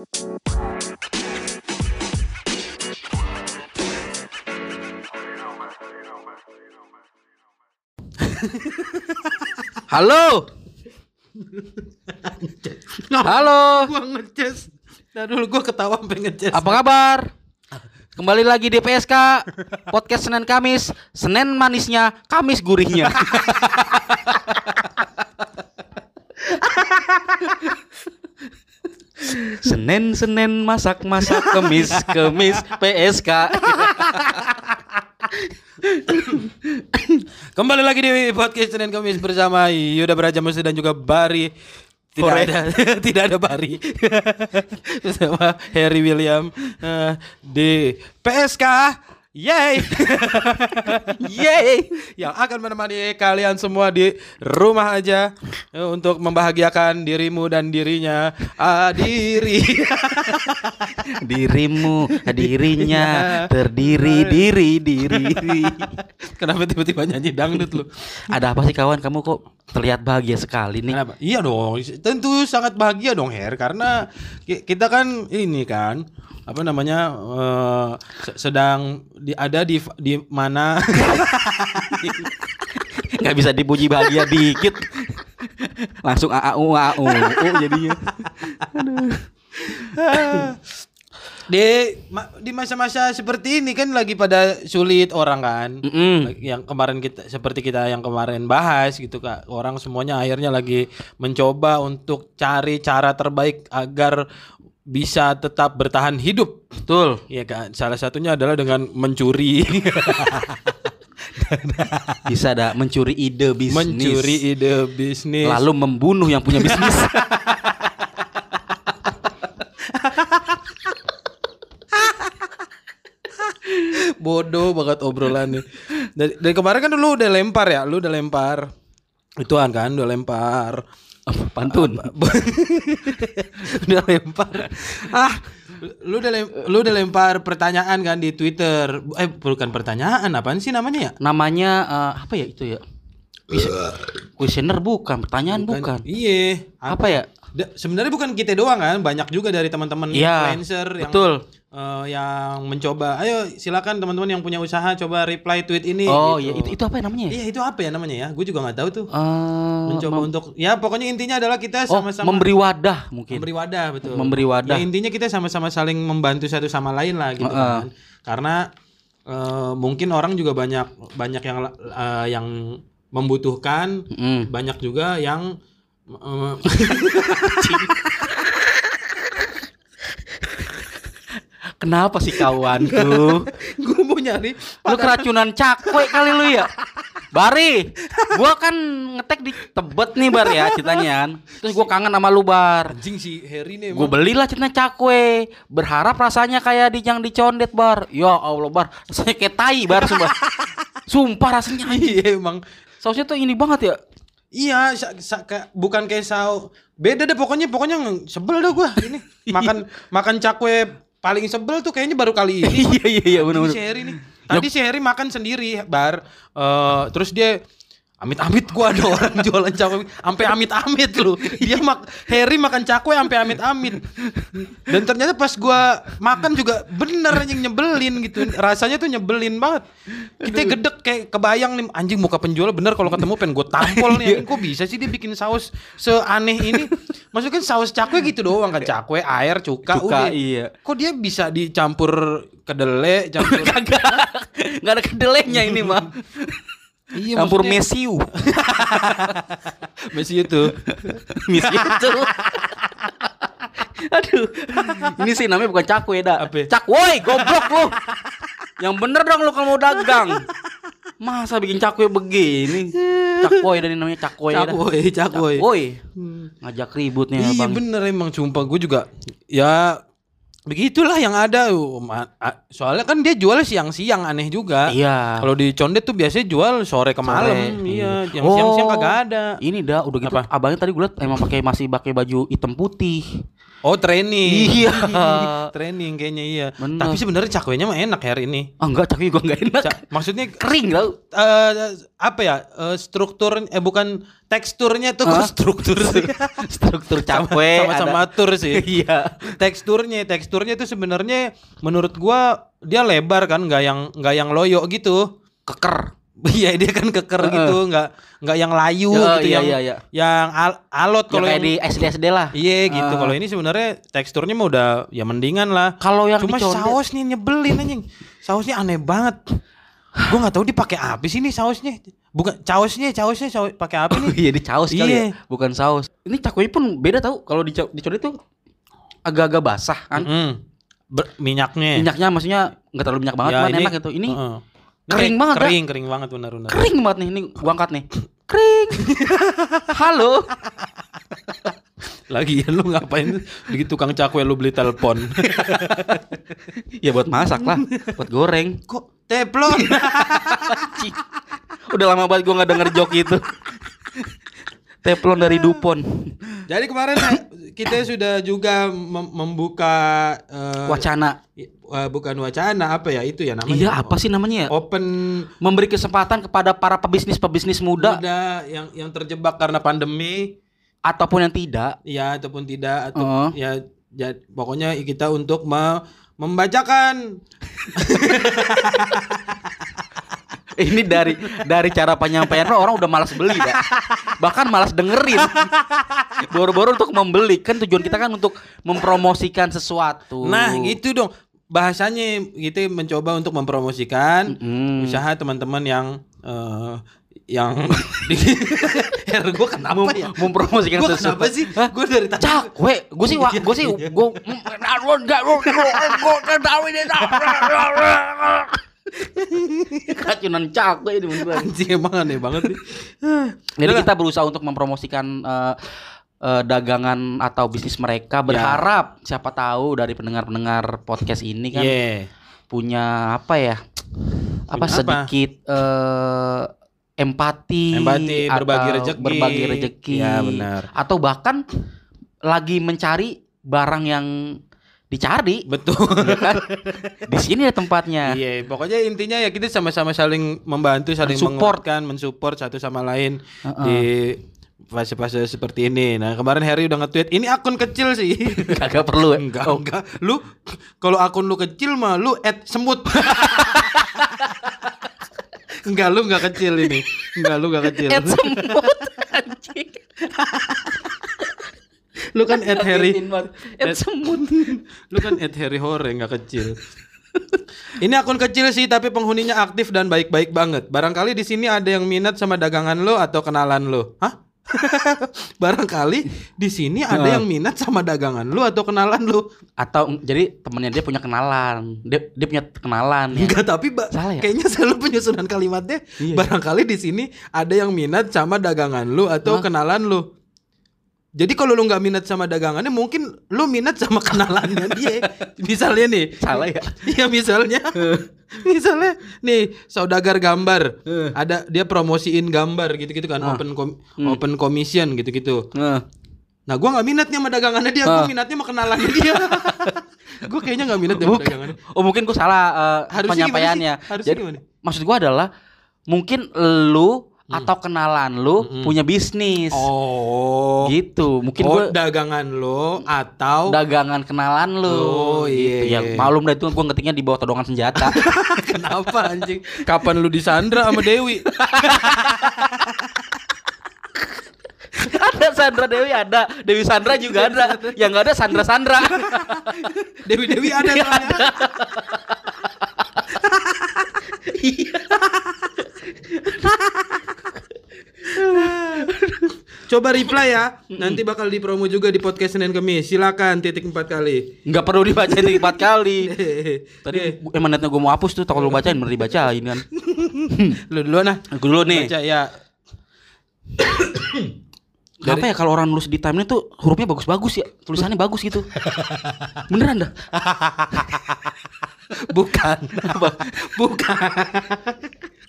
Halo. Halo. Gua ngeces. Nah dulu gua ketawa sampai ngeces. Apa kabar? Kembali lagi di PSK Podcast Senin Kamis Senin manisnya, Kamis gurihnya Senin Senin masak masak kemis kemis PSK Kembali lagi di podcast Senin Kamis bersama Yuda Beraja Musa dan juga Bari. Tidak ada tidak ada Bari. bersama Harry William eh, di PSK Yay! Yay! Yang akan menemani kalian semua di rumah aja eh, untuk membahagiakan dirimu dan dirinya. Ah, diri. Dirimu, dirinya Terdiri, diri, diri Kenapa tiba-tiba nyanyi dangdut lu? Ada apa sih kawan? Kamu kok terlihat bahagia sekali nih Kenapa? Iya dong, tentu sangat bahagia dong Her karena ki- kita kan ini kan apa namanya se- sedang di, ada di di mana? Nggak bisa dipuji bahagia dikit. Langsung aau aau jadinya. Di ma- di masa-masa seperti ini kan lagi pada sulit orang kan. Mm-mm. yang kemarin kita seperti kita yang kemarin bahas gitu kak. Orang semuanya akhirnya lagi mencoba untuk cari cara terbaik agar bisa tetap bertahan hidup betul Iya kan, salah satunya adalah dengan mencuri, bisa ada mencuri ide bisnis mencuri ide bisnis. lalu membunuh yang punya bisnis bodoh banget obrolannya. Dari, dari kemarin kan lu udah lempar ya, lu udah lempar. Ituan kan, udah lempar. Apa, pantun udah lempar. Ah, lu udah lem- lu udah lempar pertanyaan kan di Twitter. Eh, bukan pertanyaan, apaan sih namanya ya? namanya eh, apa ya itu ya kuesioner bukan pertanyaan bukan, Iya. apa ya Da- sebenarnya bukan kita doang kan, banyak juga dari teman-teman Iya, influencer yang betul. Eh, yang mencoba. Ayo silakan teman-teman yang punya usaha coba reply tweet ini. oh gitu. iya itu itu apa ya namanya ya? Iya itu apa ya namanya ya? Gue juga nggak tahu tuh. Eh, Mencoba untuk ya pokoknya intinya adalah kita oh sama-sama memberi wadah mungkin memberi wadah betul. Memberi wadah. Ya intinya kita sama-sama saling membantu satu sama lain lah gitu Heeh. kan. Karena eh, mungkin orang juga banyak banyak yang eh, yang membutuhkan, Mm. banyak juga yang Kenapa sih kawanku? gue mau nyari lu keracunan cakwe kali lu ya? Bari, gua kan ngetek di Tebet nih bar ya ceritanya. Terus gua kangen sama lu bar. anjing si Harry nih Gue emang. belilah ceritanya cakwe. Berharap rasanya kayak di yang dicondet bar. Ya Allah bar, rasanya kayak tai bar sumpah. Sumpah rasanya anjing. Iya emang. Sausnya tuh ini banget ya. Iya, sa- sa- ka- bukan kayak sao. Beda deh pokoknya pokoknya sebel dah gua ini. Makan makan cakwe paling sebel tuh kayaknya baru kali ini. Iya iya iya Tadi benar si Harry nih. Tadi si Harry makan sendiri bar. Eh, terus dia amit-amit gua ada orang jualan cakwe sampai amit-amit lu. Dia mak Harry makan cakwe sampai amit-amit. Dan ternyata pas gua makan juga bener anjing nyebelin gitu. Rasanya tuh nyebelin banget. Kita gedek kayak kebayang nih anjing muka penjual bener kalau ketemu pengen gue tampol nih anjing kok bisa sih dia bikin saus seaneh ini. Maksudnya kan saus cakwe gitu doang kan cakwe, air, cuka, Cuka, udah. iya. Kok dia bisa dicampur kedelai, campur Kagak. Enggak ada kedelainya ini mah. Iya, Campur maksudnya- mesiu. Messi itu. Mesiu itu. Aduh. Ini sih namanya bukan cakwe dah. Apa? Cakwoy, goblok lu. Yang bener dong lu kalau mau dagang. Masa bikin cakwe begini? Cakwoy dan ini namanya cakwoy. dah. Cakwoy, cakwoy. Cakwoy. Ngajak ribut nih Iya bener emang sumpah gue juga ya begitulah yang ada a- soalnya kan dia jual siang-siang aneh juga Iya. kalau di condet tuh biasanya jual sore ke malam iya iya. yang siang-siang Oh. kagak ada Ini dah udah gitu Apa? abangnya tadi gue liat emang pakai masih pakai baju hitam putih. Oh training. Iya. training kayaknya iya. Bener. Tapi sebenarnya cakwenya mah enak hari ini. Ah enggak, cakwe gua enggak enak. Ca- maksudnya Kering tau. eh apa ya? eh, struktur eh bukan teksturnya tuh kok struktur sih. Struktur cakwe. Sama-sama ada. atur sih. Iya. teksturnya, teksturnya itu sebenarnya menurut gua dia lebar kan, nggak yang nggak yang loyo gitu. Keker. Iya dia kan keker Heeh. gitu, nggak nggak yang layu Oh, gitu iya, yang iya, iya. yang al- alot Ya kalau kayak yang di SD SD lah. Iya gitu. Ah. Kalau ini sebenarnya teksturnya mah udah ya mendingan lah. Kalau yang Cuma di condet- saus nih nyebelin anjing. Sausnya aneh banget. Gua nggak tahu dipakai apa sih nih sausnya. Bukan sausnya, sausnya saus pakai apa nih? Iya di saus kali Iya. ya, bukan saus. Ini cakwenya pun beda tau. Kalau di di condet tuh agak-agak basah kan. Mm. Ber- minyaknya. Minyaknya maksudnya nggak terlalu minyak banget, Ya, ini- enak gitu. Ini Heeh. Kering banget. Kering, kering banget benar-benar. kering banget nih. Ini gua angkat nih. Kering. Halo. Lagi ya lu ngapain di tukang cakwe lu beli telepon? Ya buat masak lah, buat goreng. Kok teflon? Udah lama banget gua nggak denger joke itu. Teflon dari Dupont. Jadi kemarin eh, kita sudah juga mem- membuka eh, Wacana. Eh, bukan wacana apa ya itu ya namanya? Iya, apa sih namanya ya? Open Memberi kesempatan kepada para pebisnis-pebisnis muda muda yang yang terjebak karena pandemi ataupun yang tidak. ya ataupun tidak atau Oh. ya ja- pokoknya kita untuk me- membacakan Ini dari dari cara penyampaian lo orang udah malas beli dah. Bahkan malas dengerin. Boro-boro untuk membeli kan tujuan kita kan untuk mempromosikan sesuatu. Nah, gitu dong. Bahasanya kita mencoba untuk mempromosikan Mm. usaha teman-teman yang eh, yang Her gue kenapa Mem- ya? mempromosikan Gue sesuatu. kenapa sih? Gue dari tadi Cakwe, gue sih wa- gue sih gue Kacunan cakwe ini beneran. anjing emang aneh banget nih. Jadi kita berusaha untuk mempromosikan eh, eh, dagangan atau bisnis mereka berharap siapa tahu dari pendengar-pendengar podcast ini kan Iya. punya apa ya? Apa Punya apa? sedikit eh, empati, Empati, berbagi rezeki. berbagi rezeki. Ya, benar. Atau bahkan lagi mencari barang yang dicari, Betul. ya kan? Di sini ya tempatnya. Iya, pokoknya intinya ya kita sama-sama saling membantu, saling Mensupport. menguatkan, mensupport satu sama lain Heeh. di fase-fase seperti ini. Nah, kemarin Harry udah nge-tweet, ini akun kecil sih. Kagak perlu ya. enggak, enggak. Lu kalau akun lu kecil mah lu add semut. enggak, lu enggak kecil ini. Enggak, lu enggak kecil. Et semut anjing. Lu kan add Harry. Et semut. Lu kan add Harry Hore enggak kecil. Ini akun kecil sih tapi penghuninya aktif dan baik-baik banget. Barangkali di sini ada yang minat sama dagangan lo atau kenalan lo. Hah? Barangkali di sini ada Heeh. yang minat sama dagangan lo atau kenalan lo. Atau jadi temennya dia punya kenalan. Dia dia punya kenalan ya. Enggak, tapi ba- Salah ya? kayaknya selalu penyusunan kalimatnya Iya. barangkali di sini ada yang minat sama dagangan lo atau Hah? kenalan lo. Jadi kalau lu nggak minat sama dagangannya, mungkin lu minat sama kenalannya dia. Misalnya nih, Salah ya. Iya misalnya, misalnya nih saudagar gambar, ada dia promosiin gambar gitu-gitu kan, Ah. open com- Hmm. open commission gitu-gitu. Nah, Nah gua nggak minat nih sama dagangannya dia, gua Ah. minatnya sama kenalannya dia. gua kayaknya nggak minat sama dagangannya. Oh mungkin gue salah Harusnya penyampaiannya. Harusnya Jadi gimana? maksud gue adalah mungkin lu atau kenalan lu Mm-mm. punya bisnis. Oh, Gitu. Mungkin oh gue dagangan lo atau dagangan kenalan lu. Oh, iya, gitu. Ya iya. malum dah itu gue ngetiknya di bawah todongan senjata. kenapa anjing? Kapan lu disandra sama Dewi? ada Sandra Dewi ada, Dewi Sandra juga ada. Yang nggak ada Sandra Sandra. Dewi Dewi ada Iya, soalnya. Coba reply ya. Nanti bakal dipromo juga di podcast Senin Kemis. Silakan titik empat kali. Nggak perlu dibacain tiga empat kali. Tadi gua- emang niatnya gue mau hapus tuh, takut lu bacain bener dibacain kan. lu duluan nah. Aku dulu nih. Baca ya. Kenapa ya kalau orang nulis di timeline tuh hurufnya bagus-bagus ya, tulisannya bagus gitu. Beneran dah. Bukan. Apa? Bukan.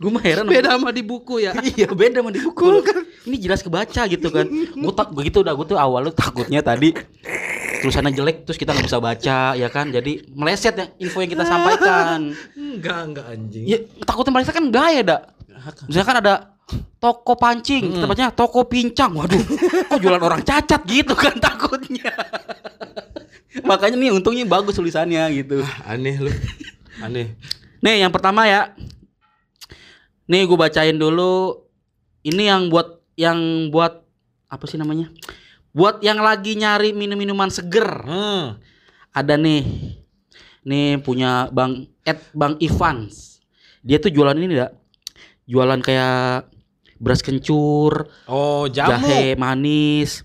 Gue mah heran. Beda sama di buku ya. iya beda sama di buku. Ini jelas kebaca gitu kan. Gue tak begitu udah gue tuh awalnya takutnya tadi tulisannya jelek terus kita nggak bisa baca ya kan jadi meleset ya info yang kita sampaikan Enggak, enggak anjing. ya takutnya meleset kan gaya dak misalkan ada toko pancing kita bacanya toko pincang waduh kok jualan orang cacat gitu kan takutnya makanya nih untungnya bagus tulisannya gitu Aneh lu. Aneh. nih yang pertama ya nih gue bacain dulu. Ini yang buat yang buat apa sih namanya? Buat yang lagi nyari minum-minuman seger. Hmm. ada nih. Nih punya bang Ed bang Ivans. Dia tuh jualan ini enggak jualan kayak beras kencur Oh, jamu. jahe manis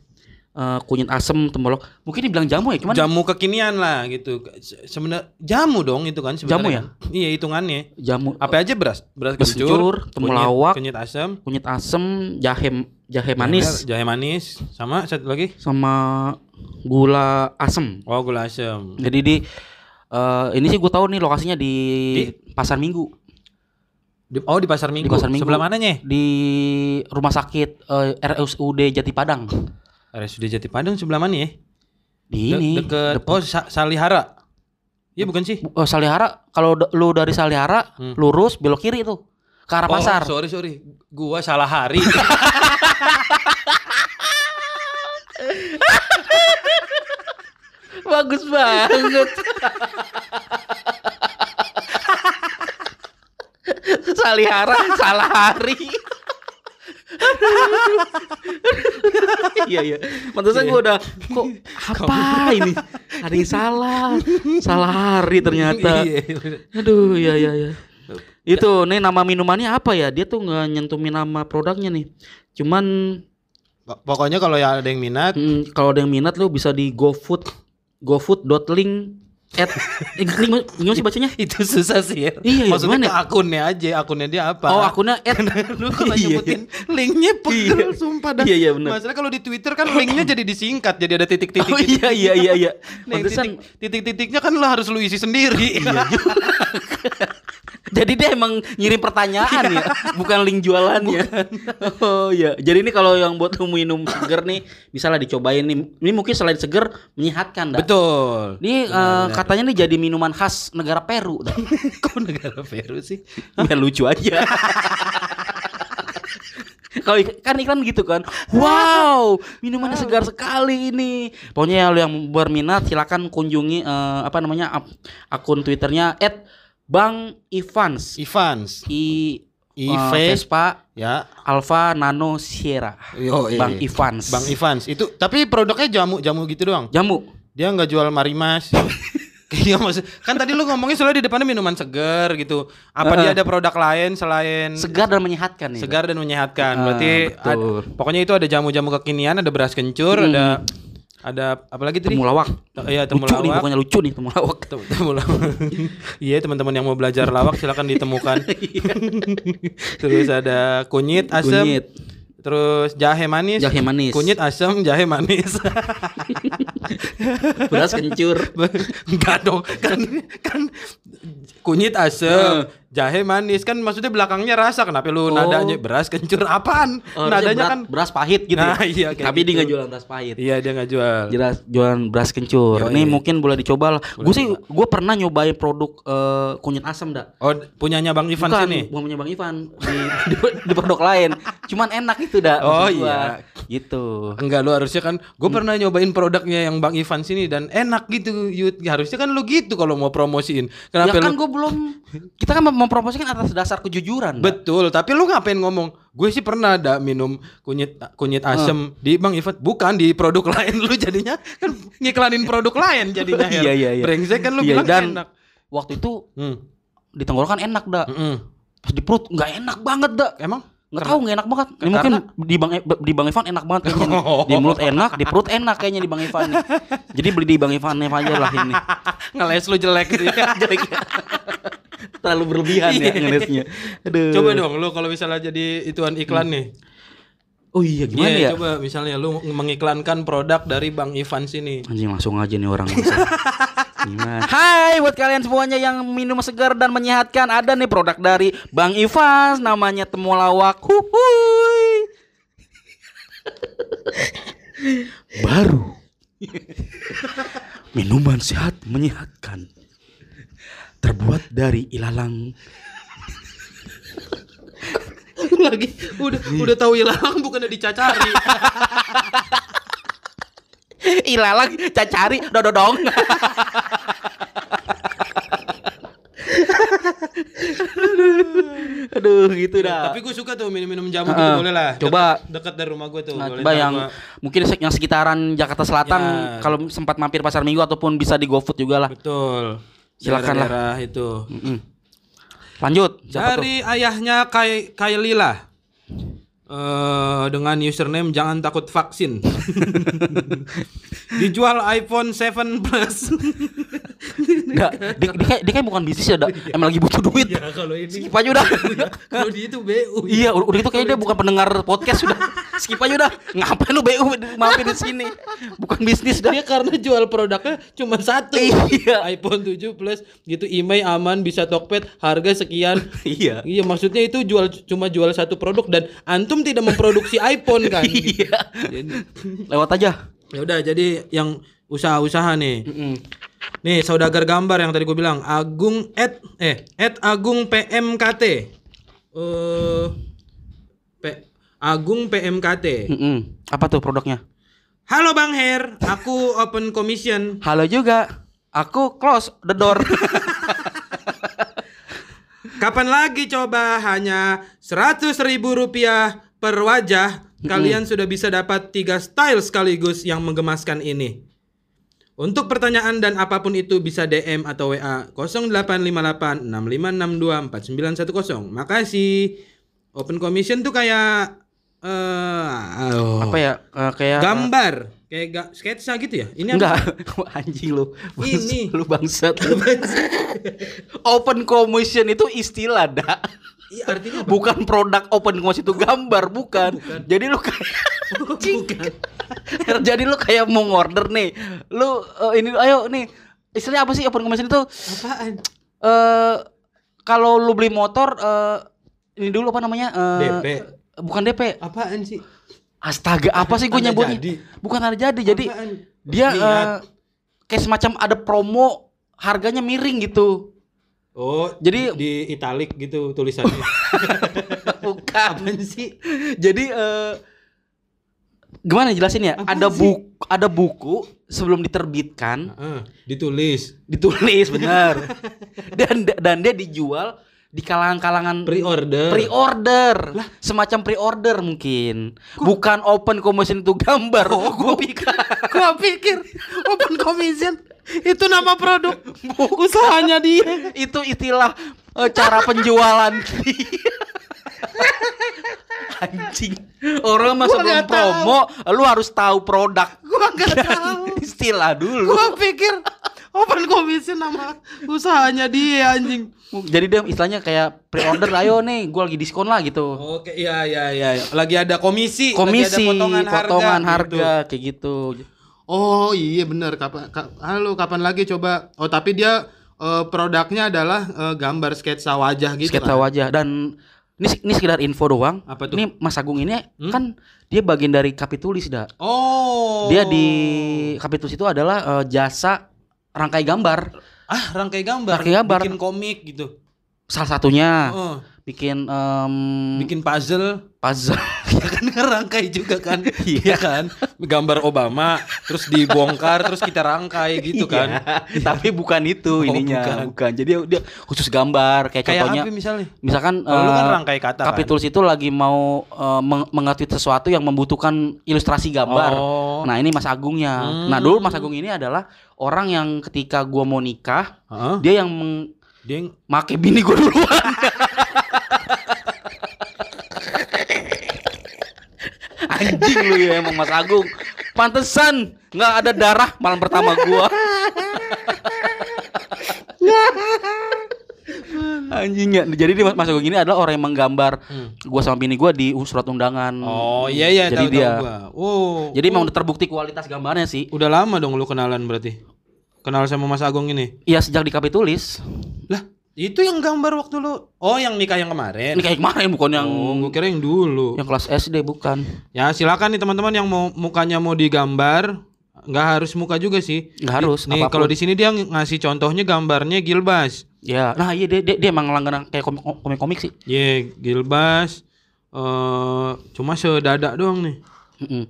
eh, kunyit asem temulawak mungkin dibilang jamu ya gimana Jamu kekinian lah gitu. Se- Sebenarnya jamu dong itu kan sebenarnya. Jamu ya? Iya, hitungannya. jamu Apa aja beras? Beras Beras kencur, temulawak. kunyit, kunyit asam, kunyit asem jahe jahe manis jahe manis, sama satu lagi. sama gula asem Oh, gula asam. jadi di eh, ini sih gue tahu nih lokasinya di, pasar minggu Di- oh, di pasar Minggu. pasar Minggu. Sebelah mananya? di rumah sakit eh, RSUD Jati Padang RSUD Jati Padang sebelah mana ya? di De- ini deket oh Sa- Salihara. Iya bukan sih? Eh, Salihara kalau lu dari Salihara Hmm. lurus belok kiri tuh ke arah pasar. Oh, sorry sorry. Gua salah hari. Bagus banget. Salihara salah hari. Iya iya. Pantesan gua udah kok apa ini? Ada yang salah. Salah hari ternyata. Iya. Aduh, ya ya ya. Itu nih nama minumannya apa ya? Dia tuh nggak nyentuhin nama produknya nih. Cuman Pok- Pokoknya kalau ya ada yang minat, mm, kalau ada yang minat lu bisa di GoFood gofood.link at eh, ini gimana sih bacanya? itu susah sih ya. Iya, iya, Maksudnya gimana ke akunnya aja, akunnya dia apa? Oh, akunnya at Lu kalau Iya, nyebutin linknya pegel Iya. sumpah dah. Iya, iya. Masalah kalau di Twitter kan linknya jadi disingkat, jadi ada titik-titik. Oh iya iya iya iya. Nah, titik, titik-titiknya kan lo harus lu isi sendiri. Iya jadi dia emang ngirim pertanyaan ya, bukan link jualannya. Oh iya. Jadi ini kalau yang buat minum seger nih, bisa lah dicobain nih. Ini mungkin selain seger menyehatkan dah. Betul. Ini eh, katanya nih jadi minuman khas negara Peru. dah. Kok negara Peru sih? Biar lucu aja. Kalau kan iklan gitu kan, wow, minumannya segar sekali ini. Pokoknya yang berminat silakan kunjungi eh, apa namanya akun twitternya @bang Ivans Ivans. I IV. eh, Vespa Ya. Alpha Nano Sierra. Yo, iya. Bang Ivans. Bang Ivans. Itu tapi produknya jamu-jamu gitu doang. Jamu. Dia nggak jual marimas. Iya maksud kan tadi lu ngomongnya soalnya di depannya minuman segar gitu. Apa Heeh. dia ada produk lain selain Segar dan menyehatkan segar dan menyehatkan? Ah, Berarti ad- pokoknya itu ada jamu-jamu kekinian, ada beras kencur, Hmm. ada ada apa lagi tadi? Temulawak. Iya, Lucu nih temulawak. pokoknya lucu nih temulawak. Tem- temulawak. Iya teman-teman yang mau belajar lawak silakan ditemukan. Terus ada kunyit, asam, Kunyit. terus jahe manis. Jahe manis. Kunyit, asam, jahe manis. Beras kencur. Enggak dong, kan kan kunyit asam, jahe manis kan maksudnya belakangnya rasa kenapa lu Oh. nadanya beras kencur apaan? Oh, nadanya harusnya kan beras, pahit gitu. Nah, iya, kayak Tapi dia gitu. nggak jualan beras pahit. Iya dia nggak jual. Jelas jualan beras kencur. Ini mungkin boleh dicoba lah. Gue sih gue pernah nyobain produk eh, kunyit asam dah. Oh, punyanya Bang Ivan Bukan, sini. bukan punya Bang Ivan di, di, di produk lain. Cuman enak itu dah. Oh, iya. Gitu. Enggak lu harusnya kan gue pernah nyobain produknya yang Bang Ivan sini dan enak gitu Yud. Harusnya kan lu gitu kalau mau promosiin. Ya Kenapa kan lu gue belum kita kan mempromosikan atas dasar kejujuran. Betul, tapi lu ngapain ngomong? Gue sih pernah ada minum kunyit kunyit asem di Bang Ivan, bukan di produk lain lu jadinya kan ngiklanin produk lain jadinya. Iya, iya, iya. Brengsek kan lu Iya, bilang dan enak. Waktu itu Hmm. di tenggorokan enak dah. Mm-mm. Pas di perut nggak enak banget dah. Emang? Karena- tahu nggak enak banget. Ini mungkin di Bang di Bang Ivan enak banget kayaknya. nih. Di mulut enak, di perut enak kayaknya di Bang Ivan. nih. Jadi beli di Bang Ivan aja lah ini. Ngeles lu jelek gitu ya. Jelek. Terlalu berlebihan ya ngelesnya. Aduh. Coba dong lu kalau misalnya jadi ituan iklan nih. Oh iya gimana Iya, ya? coba misalnya lu mengiklankan produk dari Bang Ivan sini. Anjing langsung aja nih orang. Gimana? Hai buat kalian semuanya yang minum segar dan menyehatkan ada nih produk dari Bang Ivans namanya temulawak. Huhuy. Baru Minuman sehat menyehatkan. Terbuat dari ilalang. lagi udah udah tahu hilang bukannya dicacari. ilalang cacari dododong. Aduh gitu dah. Tapi gue suka tuh minum-minum jamu Heeh. gitu boleh lah. Coba. dekat, dekat dari rumah gue tuh. Nah, boleh coba yang gua- mungkin yang sekitaran Jakarta Selatan Ya. kalau sempat mampir pasar Minggu ataupun bisa di GoFood juga lah. betul. Silakan lah. Itu. Mm-mm. Lanjut. Siapa tuh? Dari ayahnya Kai Kailila. Eh dengan username jangan takut vaksin. Dijual iPhone 7 Plus. Nggak, dia, dia, dia kayak bukan bisnis ya, dak. emang lagi butuh duit. ya kalau ini Skip aja udah. kalau dia itu BU. iya, udah, udah itu kayaknya dia bukan pendengar podcast sudah. Skip aja udah. Ngapain lu BU mampir di sini? Bukan bisnis dah. Dia karena jual produknya cuma satu. Iya. iPhone 7 Plus gitu email aman bisa Tokped harga sekian. Iya. Iya maksudnya itu jual cuma jual satu produk dan antum tidak memproduksi iPhone kan. Iya. Lewat aja. Ya udah jadi yang usaha-usaha nih. Mm-mm. Nih saudagar gambar yang tadi gue bilang Agung at eh at Agung PMKT. Eh P, Agung PMKT. Mm-mm. Apa tuh produknya? Halo Bang Her, aku open commission. Halo juga. Aku close the door. Kapan lagi coba hanya seratus ribu rupiah per wajah kalian sudah bisa dapat tiga style sekaligus yang menggemaskan ini. Untuk pertanyaan dan apa pun itu bisa DM atau WA 0858 6562 4910. Makasih. Open commission tuh kayak eh oh, Apa ya? eh, kayak gambar, kayak ga, sketsa gitu ya. Ini apa? Enggak, anjing lu. Ini. lu bangsat. open commission itu istilah, dak. Iya, artinya apa? Bukan produk open commission itu gambar, bukan. Jadi lu kayak Bukan. Jadi lu kayak mau order nih. Lu eh, ini ayo nih. Istilahnya apa sih open commission itu? Apaan? Eh kalau lu beli motor eh ini dulu apa namanya? Eh, DP. Bukan DP. Apaan sih? Astaga, apa sih gue nyebutnya? jadi. Bukan tanda jadi. Jadi dia eh, kayak semacam ada promo harganya miring gitu. Oh, Jadi- di italik gitu tulisannya. Bukan sih. Jadi eh gimana jelasin ya? Apaan ada sih? buku ada buku sebelum diterbitkan Heeh, ditulis ditulis benar. dan dan dia dijual di kalangan-kalangan pre-order. pre-order. Semacam pre-order mungkin. Bukan open commission itu gambar. Oh, gua pikir Gua pikir open commission itu nama produk usahanya dia. itu istilah eh, cara penjualan anjing orang mah Gua sebelum nggak tahu. promo lu harus tahu produk Gua nggak tahu. istilah dulu Gua pikir open commission nama usahanya dia anjing. jadi dia istilahnya kayak pre-order ayo nih gua lagi diskon lah gitu Oke, iya iya iya. Lagi ada komisi, komisi lagi ada potongan, potongan harga, harga, gitu. kayak gitu Oh iya benar kapan ka- halo kapan lagi coba oh tapi dia eh, produknya adalah eh, gambar sketsa wajah gitu sketsa kan? wajah dan ini ini sekedar info doang Apa tuh? ini Mas Agung ini Hmm? kan dia bagian dari Kapitulis dah Oh. dia di Kapitulis itu adalah eh, jasa rangkai gambar. Ah rangkai gambar, Rangkai gambar. bikin komik gitu. salah satunya. Oh, bikin em, bikin puzzle. puzzle ya kan ngerangkai juga kan iya kan gambar Obama terus dibongkar terus kita rangkai gitu kan Iya, tapi bukan itu Oh, ininya bukan. bukan. jadi dia, khusus gambar kayak, kayak contohnya misalnya misalkan Kalau lu kan eh, rangkai kata kan? Kapitulis itu lagi mau eh, meng- mengatweet sesuatu yang membutuhkan ilustrasi gambar. Oh. Nah, ini Mas Agungnya. Hmm. Nah, dulu Mas Agung ini adalah orang yang ketika gua mau nikah, Heeh. dia yang meng- dia yang- make bini gua duluan. Anjing lu ya emang Mas Agung. Pantesan nggak ada darah malam pertama gua. Anjingnya. Jadi dia Mas Agung ini adalah orang yang menggambar gua sama bini gua di surat undangan. oh iya iya Jadi tahu, dia. tahu gua. oh Jadi memang udah terbukti kualitas gambarnya sih. udah lama dong lu kenalan berarti kenal sama Mas Agung ini Iya sejak di Kapitulis. lah itu yang gambar waktu lu oh yang nikah yang kemarin Ini kayak kemarin bukan yang oh gua kira yang dulu yang kelas SD bukan. Ya silakan nih teman-teman yang mau mukanya mau digambar nggak harus muka juga sih. Nggak harus, Nih kalau di sini dia ng- ngasih contohnya gambarnya Gilbas. Ya, nah iya dia, dia, dia emang langganan kayak komik komik sih. Ye, Gilbas. eh cuma sedada doang nih. Mm-mm.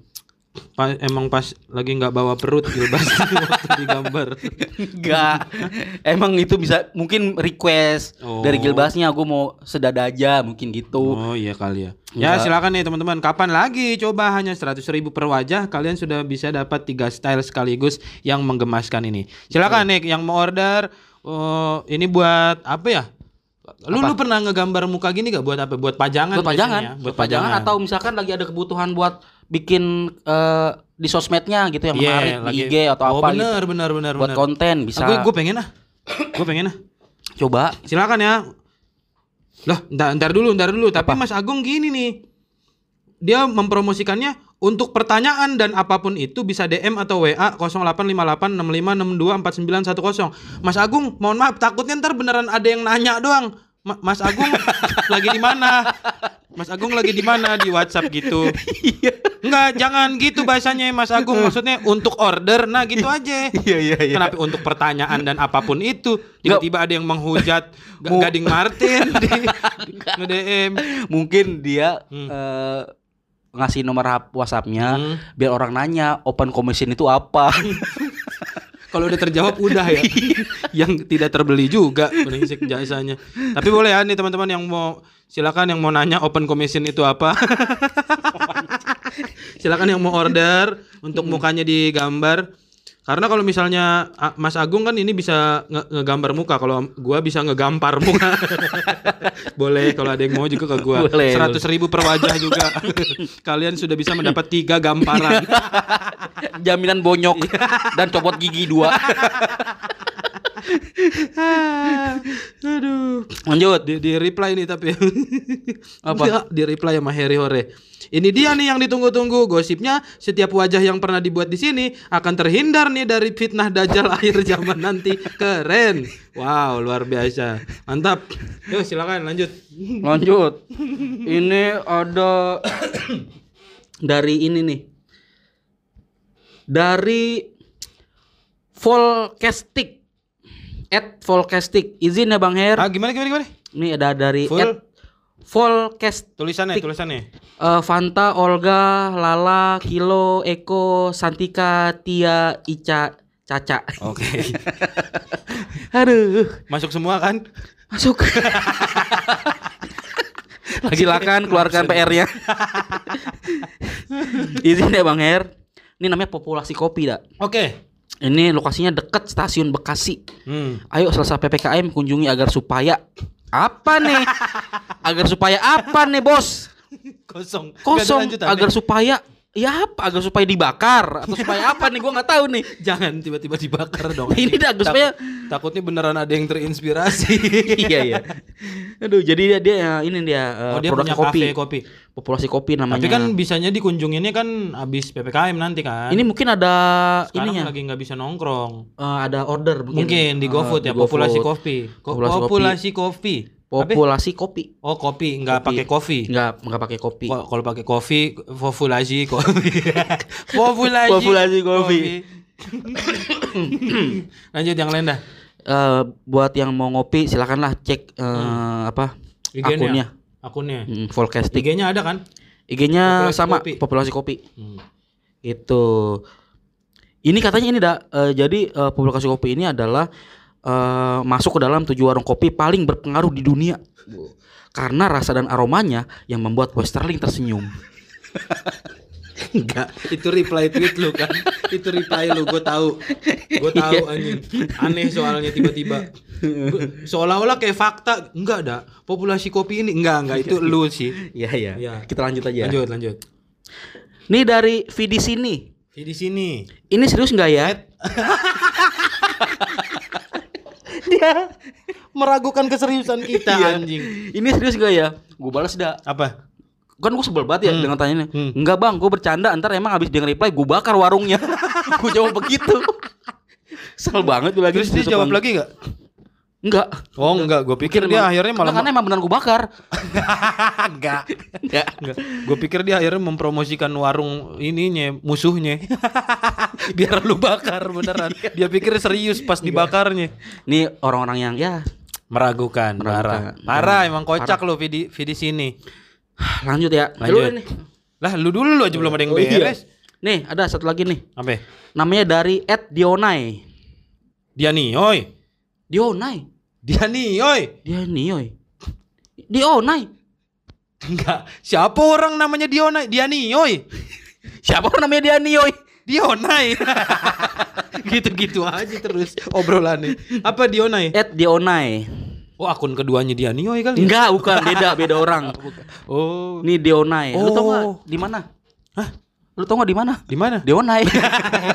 Pa- emang pas lagi nggak bawa perut Gilbas waktu digambar. Enggak. Emang itu bisa mungkin request Oh. dari Gilbasnya gue mau sedada aja mungkin gitu. Oh iya kali ya. Ya Enggak. silakan nih teman-teman. Kapan lagi coba hanya 100.000 ribu per wajah kalian sudah bisa dapat tiga style sekaligus yang menggemaskan ini. Silakan nih yang mau order. Oh ini buat apa ya? Lu lu pernah ngegambar muka gini gak buat apa? Buat pajangan. buat pajangan, biasanya? buat pajangan atau misalkan lagi ada kebutuhan buat bikin eh, di sosmednya gitu yang Iya, menarik lagi- di IG atau oh, apa bener, gitu. bener bener Buat bener. konten bisa. gue gue pengen ah. Gue pengen ah. Coba. Silakan ya. Loh, ntar, ntar dulu, ntar dulu. Tapi Mas Agung gini nih. Dia mempromosikannya untuk pertanyaan dan apa pun itu bisa DM atau WA 085865624910. Mas Agung, mohon maaf takutnya ntar beneran ada yang nanya doang. Ma- Mas Agung lagi di mana? Mas Agung lagi di mana di WhatsApp gitu? Enggak, jangan gitu bahasanya Mas Agung. Maksudnya untuk order, nah gitu aja. Iya iya Kenapa untuk pertanyaan dan apa pun itu tiba-tiba ada yang menghujat Gading Martin di, di nge-DM. Mungkin dia Hmm. eh, ngasih nomor WhatsAppnya Hmm. biar orang nanya open commission itu apa. Kalau udah terjawab udah ya. yang tidak terbeli juga brengsek jasanya. Tapi boleh ya nih teman-teman yang mau silakan yang mau nanya open commission itu apa. silakan yang mau order untuk mukanya digambar. Karena kalau misalnya Mas Agung kan ini bisa nge- ngegambar muka, kalau gua bisa ngegampar muka. boleh kalau ada yang mau juga ke gua. Boleh, Seratus ribu per wajah juga. Kalian sudah bisa mendapat tiga gamparan. Jaminan bonyok dan copot gigi dua. Aduh. Lanjut. Di, di reply nih tapi Apa? Di reply sama Harry Hore. Ini dia nih yang ditunggu-tunggu. Gosipnya setiap wajah yang pernah dibuat di sini akan terhindar nih dari fitnah dajjal akhir zaman nanti. Keren. Wow, luar biasa. Mantap. Yuk silakan lanjut. Lanjut. Ini ada dari ini nih. Dari Volcastic. At Volcastic. Izin ya Bang Her. Ah, gimana gimana gimana? Ini ada dari Full? at Volcastic. Tulisannya, tulisannya. Eh, Fanta, Olga, Lala, Kilo, Eko, Santika, Tia, Ica, Caca. Oke. Aduh, Masuk semua kan? masuk. Silakan keluarkan PR-nya. Izin ya Bang Her. Ini namanya populasi kopi, dak. Oke. Ini lokasinya dekat stasiun Bekasi. Hmm. Ayo selesai PPKM kunjungi agar supaya apa nih? agar supaya apa nih, Bos? Kosong. Kosong lanjutannya. agar supaya ya apa? Agar supaya dibakar atau supaya apa nih? Gua nggak tahu nih. Jangan tiba-tiba dibakar dong. Ini dah, Gus, supaya- takutnya beneran ada yang terinspirasi. iya iya. Aduh, jadi dia, dia ini dia eh, Oh dia produk punya kopi. kafe kopi. Populasi kopi namanya. Tapi kan bisanya dikunjunginnya kan habis ppkm nanti kan. ini mungkin ada Sekarang ininya. lagi nggak bisa nongkrong. eh, ada order mungkin. Mungkin di Eh, GoFood ya populasi GoFood. kopi. Ko- Populasi kopi. populasi kopi. Apa? Populasi kopi. Oh kopi nggak Kopi. pakai kopi. Enggak, enggak pakai kopi. Ko- Kalau pakai kopi, populasi kopi. populasi, Populasi kopi. Lanjut yang lain dah. Eh, buat yang mau ngopi silakanlah cek eh, Hmm. apa IG-nya. akunnya. Akunnya. Hmm, Volcastic. IG-nya ada kan? IG-nya Populasi sama kopi. populasi kopi. Hmm. Itu. Ini katanya ini dah eh, jadi eh, populasi kopi ini adalah eh, masuk ke dalam tujuh warung kopi paling berpengaruh di dunia. Karena rasa dan aromanya yang membuat Westerling tersenyum. Enggak, itu reply tweet lu kan. itu reply lu, gue tahu. Gue tahu anjing. Aneh soalnya tiba-tiba. Seolah-olah kayak fakta. Enggak ada. Populasi kopi ini enggak, enggak itu lu sih. Iya iya. Iya. Kita lanjut aja. Lanjut, lanjut. Nih dari Vidi sini. Di sini. Ini serius nggak ya? Dia meragukan keseriusan kita Iya. anjing. Ini serius nggak ya? Gue balas dah. Apa? Kan gue sebel banget ya Hmm. dengan tanyanya. Hmm. Enggak bang, gue bercanda. Ntar emang abis dia nge-reply, gue bakar warungnya. gue jawab begitu. Kesel banget lagi. Terus dia jawab lagi enggak? Enggak. Oh enggak, gue pikir dia Emang- akhirnya malah karena emang beneran gue bakar. enggak. Enggak. Enggak. Gue pikir dia akhirnya mempromosikan warung ininya, musuhnya. Biar lu bakar beneran. Dia pikir serius pas dibakarnya. Ini orang-orang yang ya Meragukan, Meragukan. parah. Parah emang kocak lu video video sini. lanjut ya. Lanjut. lu ini. Lah lu dulu lu aja belum ada yang Oh, iya. Nih, ada satu lagi nih. Apa? Namanya dari Ed Dionai. Dia nih, oi. Dionai. Dia nih, oi. Dia nih, oi. Dionai. Enggak. Siapa orang namanya Dionai? Dia nih, oi. Siapa orang namanya dia nih, oi? Dionai. Gitu-gitu aja terus obrolannya. Apa Dionai? Ed Dionai. Oh, akun keduanya dia nih, oi kali. ya? Enggak, bukan, beda, beda orang. Oh. Nih Dionai. Lu tau Oh. gak di mana? Hah? Lu tau gak di mana? Di mana? Dionai.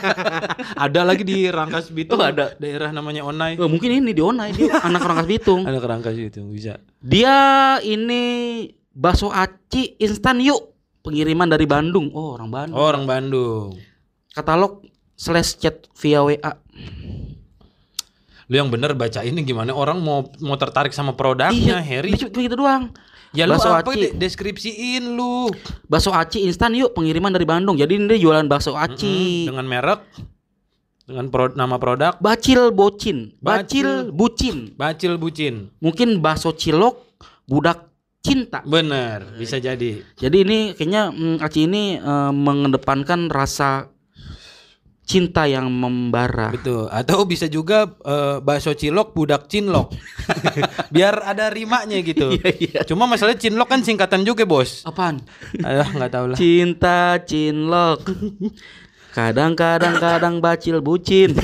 Ada lagi di Rangkas Bitung. Oh, ada. Daerah namanya Onai. Oh, mungkin ini Dionai, dia anak Rangkas Bitung. Ada ke Rangkas Bitung bisa. Dia ini bakso aci instan yuk. Pengiriman dari Bandung. Oh, orang Bandung. Oh, orang Bandung. Katalog slash chat via WA. Lu yang bener baca ini gimana orang mau mau tertarik sama produknya, Harry? Iya, begitu doang. Ya lu bakso apa aci. de- deskripsiin lu. Bakso aci instan yuk pengiriman dari Bandung. Jadi ini dia jualan bakso aci. Dengan merek dengan pro- nama produk Bacil bocin, Bacil. bacil bucin. Bacil Bucin. Mungkin bakso cilok budak cinta. Bener, bisa jadi. Jadi ini kayaknya mm, aci ini eh, mengedepankan rasa cinta yang membara. Betul. Atau bisa juga eh, bakso cilok budak cinlok. Biar ada rimanya gitu. Iya, iya. Cuma masalahnya cinlok kan singkatan juga, Bos. Apaan? Aduh, nggak tahu lah. Cinta cinlok. Kadang-kadang kadang bacil bucin.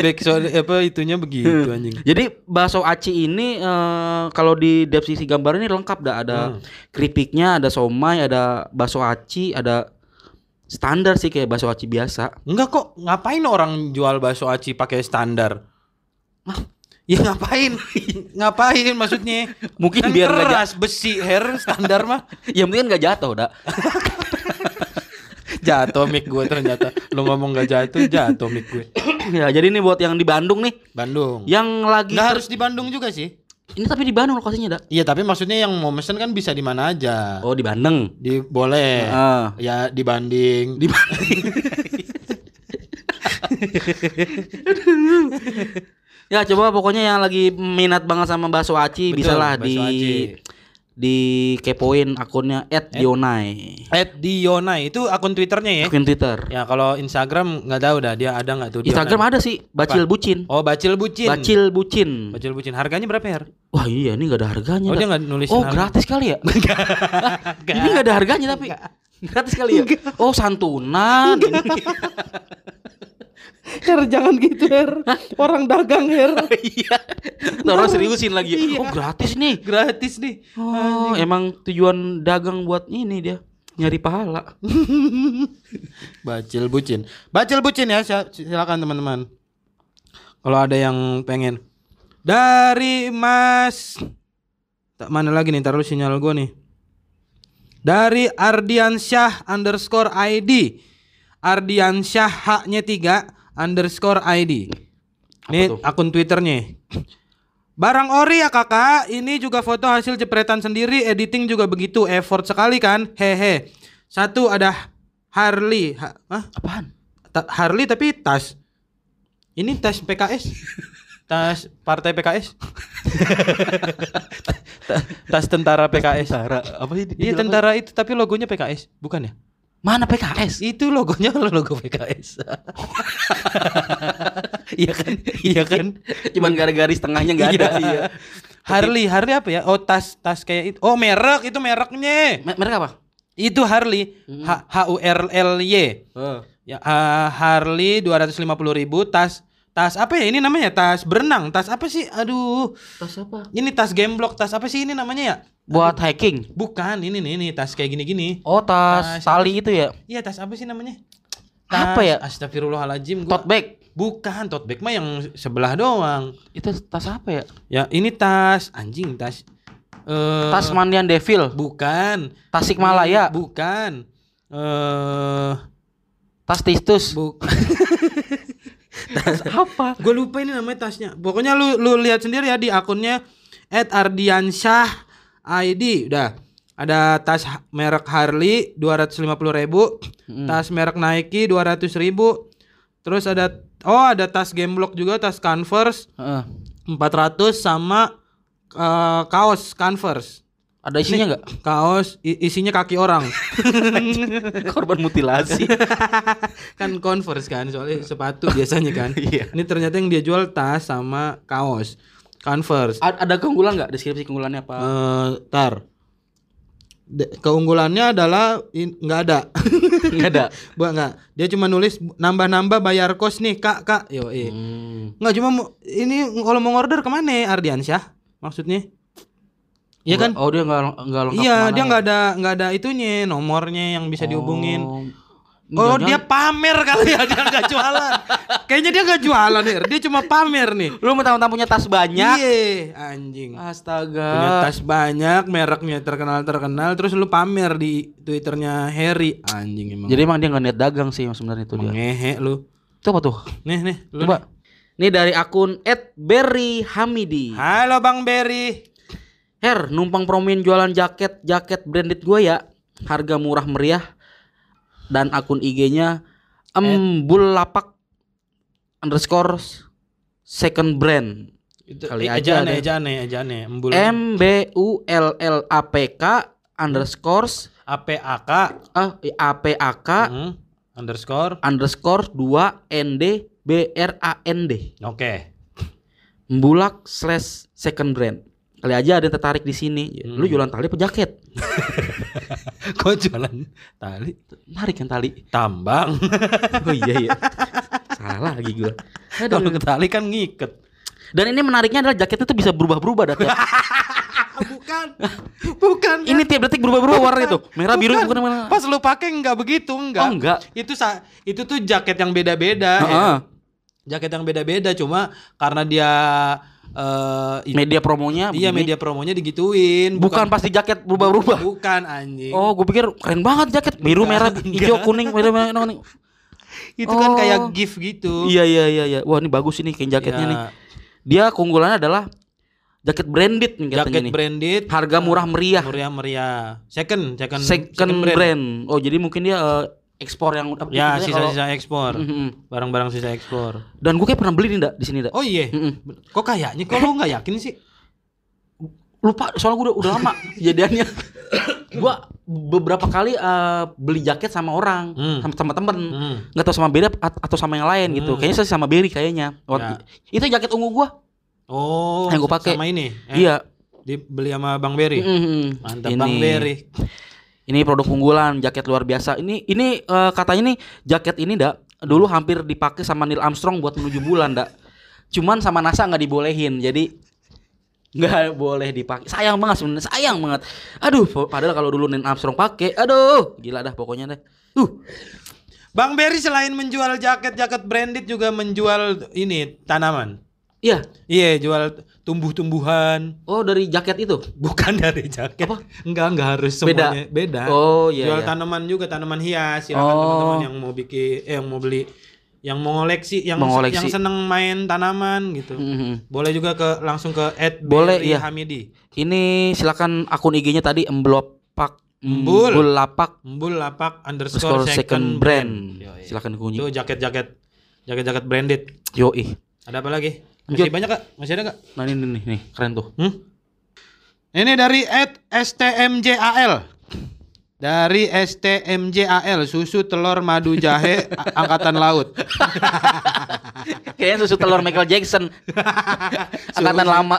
Back soal apa itunya begitu anjing. Jadi bakso aci ini eh, kalau di deskripsi gambar ini lengkap dah ada Hmm. keripiknya, ada somai, ada bakso aci, ada standar sih kayak bakso aci biasa. Enggak kok, ngapain orang jual bakso aci pakai standar? Ya ngapain? ngapain maksudnya? Mungkin Kan biar nggak keras besi hair standar mah. Ya mungkin nggak jatuh dah. Jatuh mic gue ternyata. Lu ngomong gak jatuh, jatuh mic gue. ya jadi ini buat yang di Bandung nih, Bandung. yang lagi Nggak harus di Bandung juga sih. Ini tapi di Bandung lokasinya dah. Iya, tapi maksudnya yang mau mesen kan bisa di mana aja. Oh di Bandung. Di boleh. Ah. Ya dibanding. Di Ya coba pokoknya yang lagi minat banget sama bakso aci Betul, bisa lah bakso di aci. Di kepoin akunnya @dionai. At Dionai itu akun Twitternya ya. Akun Twitter. Ya kalau Instagram nggak tahu dah dia ada nggak tuh Dionai. Instagram ada sih Bacil Bucin. Oh, Bacil Bucin. Bacil Bucin. Bacil Bucin. Harganya berapa ya? Wah iya ini nggak ada harganya. Oh, dah. dia nggak nulisin Oh harga. gratis kali ya? Ini nggak ada harganya tapi gratis kali ya? Oh santunan. Her jangan gitu Her. Orang dagang Her. Iya. Orang seriusin lagi. Iya. Oh gratis nih. Gratis nih. Oh emang tujuan dagang buat ini dia nyari pahala. Bacil bucin. Bacil bucin ya, sil- silakan teman-teman. Kalau ada yang pengen. Dari Mas Tak mana lagi nih, taruh sinyal gue nih. Dari Ardiansyah underscore ID. Ardiansyah haknya 3 underscore ID. Ini tuh? akun Twitternya. Barang ori ya kakak, ini juga foto hasil jepretan sendiri, editing juga begitu, effort sekali kan, hehe. Satu ada Harley, ha, hah? Apaan? Ta- Harley tapi tas. Ini tas PKS. tas partai PKS. Ta- tas tentara PKS. Tentara apa sih? Iya tentara itu tapi logonya PKS, bukan ya? Mana PKS? Itu logonya logo PKS. Iya kan? Iya kan? Cuman garis tengahnya nggak ada. Iya. Harley, Harley apa ya? Oh tas tas kayak itu. Oh merek itu mereknya. Me- Mereka apa? Itu Harley, H, H U R L Y. Oh. Ya ah, Harley 250.000 ribu tas tas apa ya ini namanya tas berenang tas apa sih aduh Tas apa? ini tas gameblock tas apa sih ini namanya ya Buat hiking. bukan ini nih ini tas kayak gini gini Oh tas Tas- tali itu ya? iya tas apa sih namanya Apa ya? Astagfirullahaladzim gua Tote bag. bukan tote bag mah yang sebelah doang Itu tas apa ya? ya ini tas anjing tas eh Tas mandian devil. bukan Tasik Malaya. bukan eh Tas tistus. Bu Tas apa? Gue lupa ini namanya tasnya. Pokoknya lu lu lihat sendiri ya di akunnya @ardiansyah ID. Udah. Ada tas merek Harley 250.000 ribu, tas merek Nike 200.000 ribu, terus ada oh ada tas Gameblock juga, tas Converse Heeh. 400 sama eh, kaos Converse. Ada isinya nggak? Kaos isinya kaki orang. Korban mutilasi. kan Converse kan, soalnya sepatu biasanya kan. Iya. Ini ternyata yang dia jual tas sama kaos Converse. A- ada keunggulan nggak? Deskripsi keunggulannya apa? Eh, tar. De- keunggulannya adalah nggak ada. Nggak ada. Buat nggak. Dia cuma nulis nambah-nambah bayar kos nih kak kak. Yo Hmm. Nggak cuma ini kalau mau order ke mana Ardiansyah? Maksudnya? Iya kan? Oh dia nggak nggak lengkap. Iya, dia ya? nggak ada nggak ada itunya nomornya yang bisa dihubungin. Oh, Jangan-jangan- dia pamer kali ya, dia nggak jualan. Kayaknya dia nggak jualan nih, dia cuma pamer nih. Lu mentang-mentang punya tas banyak. Iya, anjing. Astaga. Punya tas banyak, mereknya terkenal-terkenal, terus lu pamer di Twitternya Harry. Anjing emang. Jadi emang dia nggak niat dagang sih sebenarnya itu dia. ngehe lu. Itu apa tuh? Nih, nih, lu Coba. Ini dari akun @berryhamidi. nih. Halo Bang Berry. Her, numpang promin jualan jaket, jaket branded gue ya. Harga murah meriah. Dan akun IG-nya embul lapak underscore second brand. Itu Kali eh, aja ejane, ada. ejane, ejane. Embul M B U L L A P K underscore APAK ah A P A K hmm, underscore. underscore 2 N D B R A N D. Oke. Mbulak slash second brand. Kali aja ada yang tertarik di sini. Lu jualan tali apa jaket? Kok jualan tali? Tarik kan tali. Tambang. Oh iya iya. Salah lagi gua. Kalau ke tali kan ngiket. Dan ini menariknya adalah jaketnya tuh bisa berubah-berubah dat ya. bukan. Bukan. ini tiap detik berubah-berubah warna itu. Merah biru Bukan. bukan mana. Pas lu pakai enggak begitu, enggak. Oh, enggak. Itu sa itu tuh jaket yang beda-beda. ya. Heeh. Jaket yang beda-beda cuma karena dia eh i- Media promonya iya begini. media promonya digituin. bukan pasti jaket berubah-berubah. Bukan anjing. Oh, gue pikir keren banget jaket biru, Enggak, merah, enggak. hijau, kuning, merah, merah, kuning. itu kan Oh. kayak gift gitu. Iya iya iya iya. Wah, ini bagus ini kain jaketnya Ya, nih. Dia keunggulannya adalah jaket branded nih Jaket nih. branded. Harga murah meriah. Meriah meriah. Second, second, Second, brand. Oh, jadi mungkin dia eh, ekspor yang apa Ya, sisa-sisa ekspor. Mhm. Barang-barang sisa ekspor. Dan gue kayak pernah beli nih Ndak, di sini, Ndak. Oh iya. Mm-mm. Kok kayaknya kok lu nggak yakin sih? Lupa, soalnya gue udah, udah lama kejadiannya. gue beberapa kali eh, beli jaket sama orang, Hmm. sama, sama temen. Hmm. nggak tahu sama at- atau sama yang lain gitu. Hmm. Kayaknya saya sama Berry kayaknya. Waktu- Itu jaket ungu gua. Oh, Yang gua pakai. sama ini. eh, Iya. Dibeli sama Bang Berry. Mhm. Mantap Ini- Bang Berry. Ini produk unggulan, jaket luar biasa. Ini ini eh, katanya nih jaket ini dak dulu hampir dipakai sama Neil Armstrong buat menuju bulan dak. Cuman sama NASA nggak dibolehin. Jadi nggak boleh dipakai. Sayang banget sebenarnya, sayang banget. Aduh, padahal kalau dulu Neil Armstrong pakai, aduh, gila dah pokoknya deh. Uh, Bang Berry selain menjual jaket-jaket branded juga menjual ini tanaman. Iya. Iya, jual tumbuh-tumbuhan. Oh, dari jaket itu. Bukan dari jaket. Apa? Enggak, enggak harus Beda. semuanya. Beda. Oh, iya, Jual iya. tanaman juga, tanaman hias. Silakan Oh. teman-teman yang mau bikin eh, yang mau beli yang mau ngoleksi, yang Mau ngoleksi. yang seneng main tanaman gitu. Mhm. Boleh juga ke langsung ke Boleh, iya. Hamidi. Ini silakan akun IG-nya tadi emblopak Embul. embul lapak Embul lapak underscore underscore second, second brand. Yoi. Silakan dikunjungi. Itu jaket-jaket jaket-jaket branded. Yoi. Ada apa lagi? Masih banyak kak? Masih ada kak? Nah ini nih, nih keren tuh. Hmm? Ini dari at STMJAL. Dari STMJAL susu telur madu jahe angkatan laut. Kayaknya susu telur Michael Jackson. Angkatan lama.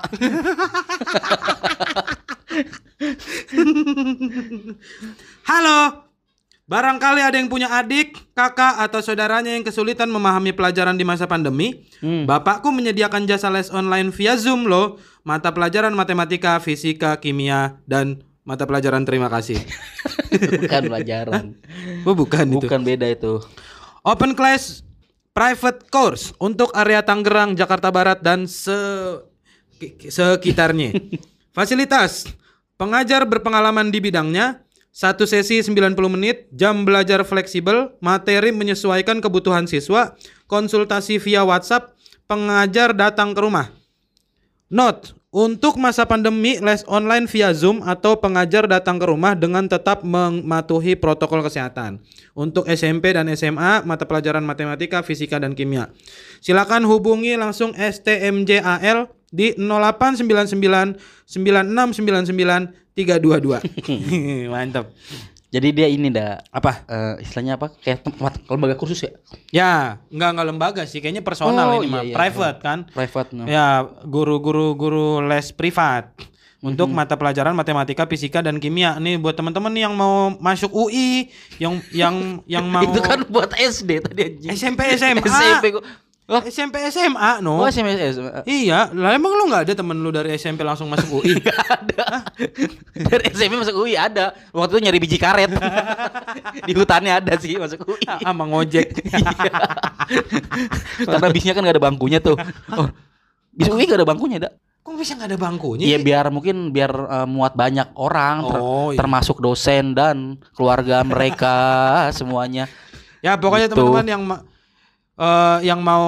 Halo. Barangkali ada yang punya adik, kakak atau saudaranya yang kesulitan memahami pelajaran di masa pandemi. Hmm. Bapakku menyediakan jasa les online via Zoom loh. Mata pelajaran matematika, fisika, kimia dan mata pelajaran terima kasih. Bukan pelajaran. Oh bukan, itu. Bukan beda itu. Open class private course untuk area Tangerang, Jakarta Barat dan se ki- sekitarnya. Fasilitas pengajar berpengalaman di bidangnya, Satu sesi 90 menit, jam belajar fleksibel, materi menyesuaikan kebutuhan siswa, konsultasi via WhatsApp, pengajar datang ke rumah. Note, untuk masa pandemi les online via Zoom atau pengajar datang ke rumah dengan tetap mematuhi protokol kesehatan. Untuk SMP dan SMA, mata pelajaran matematika, fisika dan kimia. Silakan hubungi langsung STMJAL di 0899 9699 322. Mantap. Jadi dia ini dah Apa? eh, istilahnya apa? Kayak tempat lembaga kursus ya? Ya, enggak enggak lembaga sih, kayaknya personal Oh, ini iya, mah, iya. private kan. Private. no. Ya, guru-guru guru les privat untuk mata pelajaran matematika, fisika dan kimia. Nih buat teman-teman yang mau masuk UI, yang yang yang mau Itu kan buat SD tadi anjing. SMP SMA. SMP Oh, SMP SMA no. oh SMP SMA. Iya, lah emang lu nggak ada temen lu dari SMP langsung masuk UI? ada. Dari SMP masuk UI ada. Waktu itu nyari biji karet. Di hutannya ada sih masuk UI. Sama ngojek. Iya. Karena bisnya kan gak ada bangkunya tuh. Oh, bis UI gak ada bangkunya, dak. Kok bisa nggak ada bangkunya? Iya biar mungkin biar eh, muat banyak orang ter- Oh, iya. termasuk dosen dan keluarga mereka semuanya. Ya pokoknya Gitu. teman-teman yang ma- eh, yang mau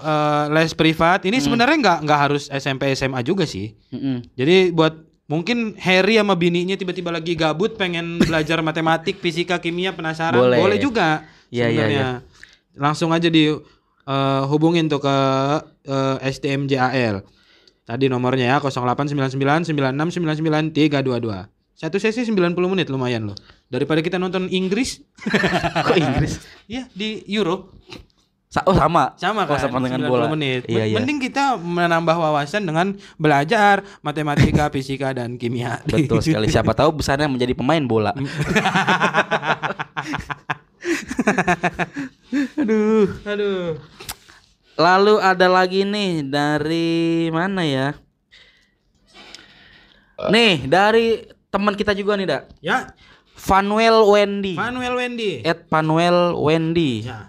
eh, les privat ini sebenarnya nggak nggak harus SMP SMA juga sih. Mm-mm. Jadi buat mungkin Harry sama bininya tiba-tiba lagi gabut pengen belajar matematik, fisika, kimia penasaran Boleh. juga Iya, iya, sebenarnya. Langsung aja di eh, hubungin tuh ke eh, STMJAL. Tadi nomornya ya 08999699 Satu sesi 90 menit lumayan loh. Daripada kita nonton Inggris, Kok Inggris? ya di Euro Sa- oh sama. sama Oh, kan sama dengan 90 bola. menit. Iya, iya. Mending kita menambah wawasan dengan belajar matematika, fisika dan kimia. Betul sekali. Siapa tahu besarnya menjadi pemain bola. Aduh. Aduh. Lalu ada lagi nih dari mana ya? Nih dari teman kita juga nih, Dak. Ya, Fanuel Wendy. Manuel Wendy. At Panuel Wendy. Ya.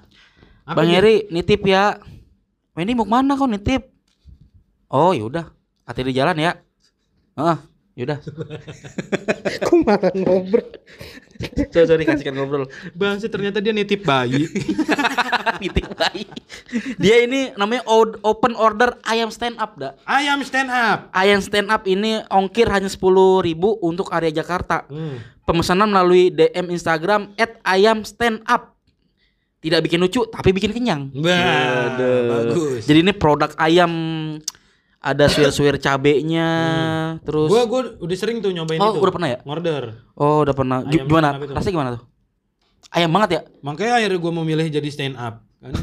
Apa Bang dia? Heri nitip ya. Wendy mau ke mana kok nitip? Oh yaudah, hati di jalan ya. Ah, yaudah. Kok malah ngobrol? sorry, sorry kasihkan ngobrol. Bang, ternyata dia nitip bayi. nitip bayi. Dia ini namanya open order ayam stand up, dah. Ayam stand up. Ayam stand up ini ongkir hanya 10.000 ribu untuk area Jakarta. Hmm. Pemesanan melalui DM Instagram ayam stand up. Tidak bikin lucu tapi bikin kenyang. Wah, bagus. Jadi ini produk ayam ada suir-suir cabenya, terus Gua gua udah sering tuh nyobain Oh, itu. udah pernah ya? Ngorder. Oh, udah pernah. Ayam gimana? stand. Rasanya gimana tuh? Ayam banget ya? Makanya akhirnya gua memilih jadi stand up. Kan,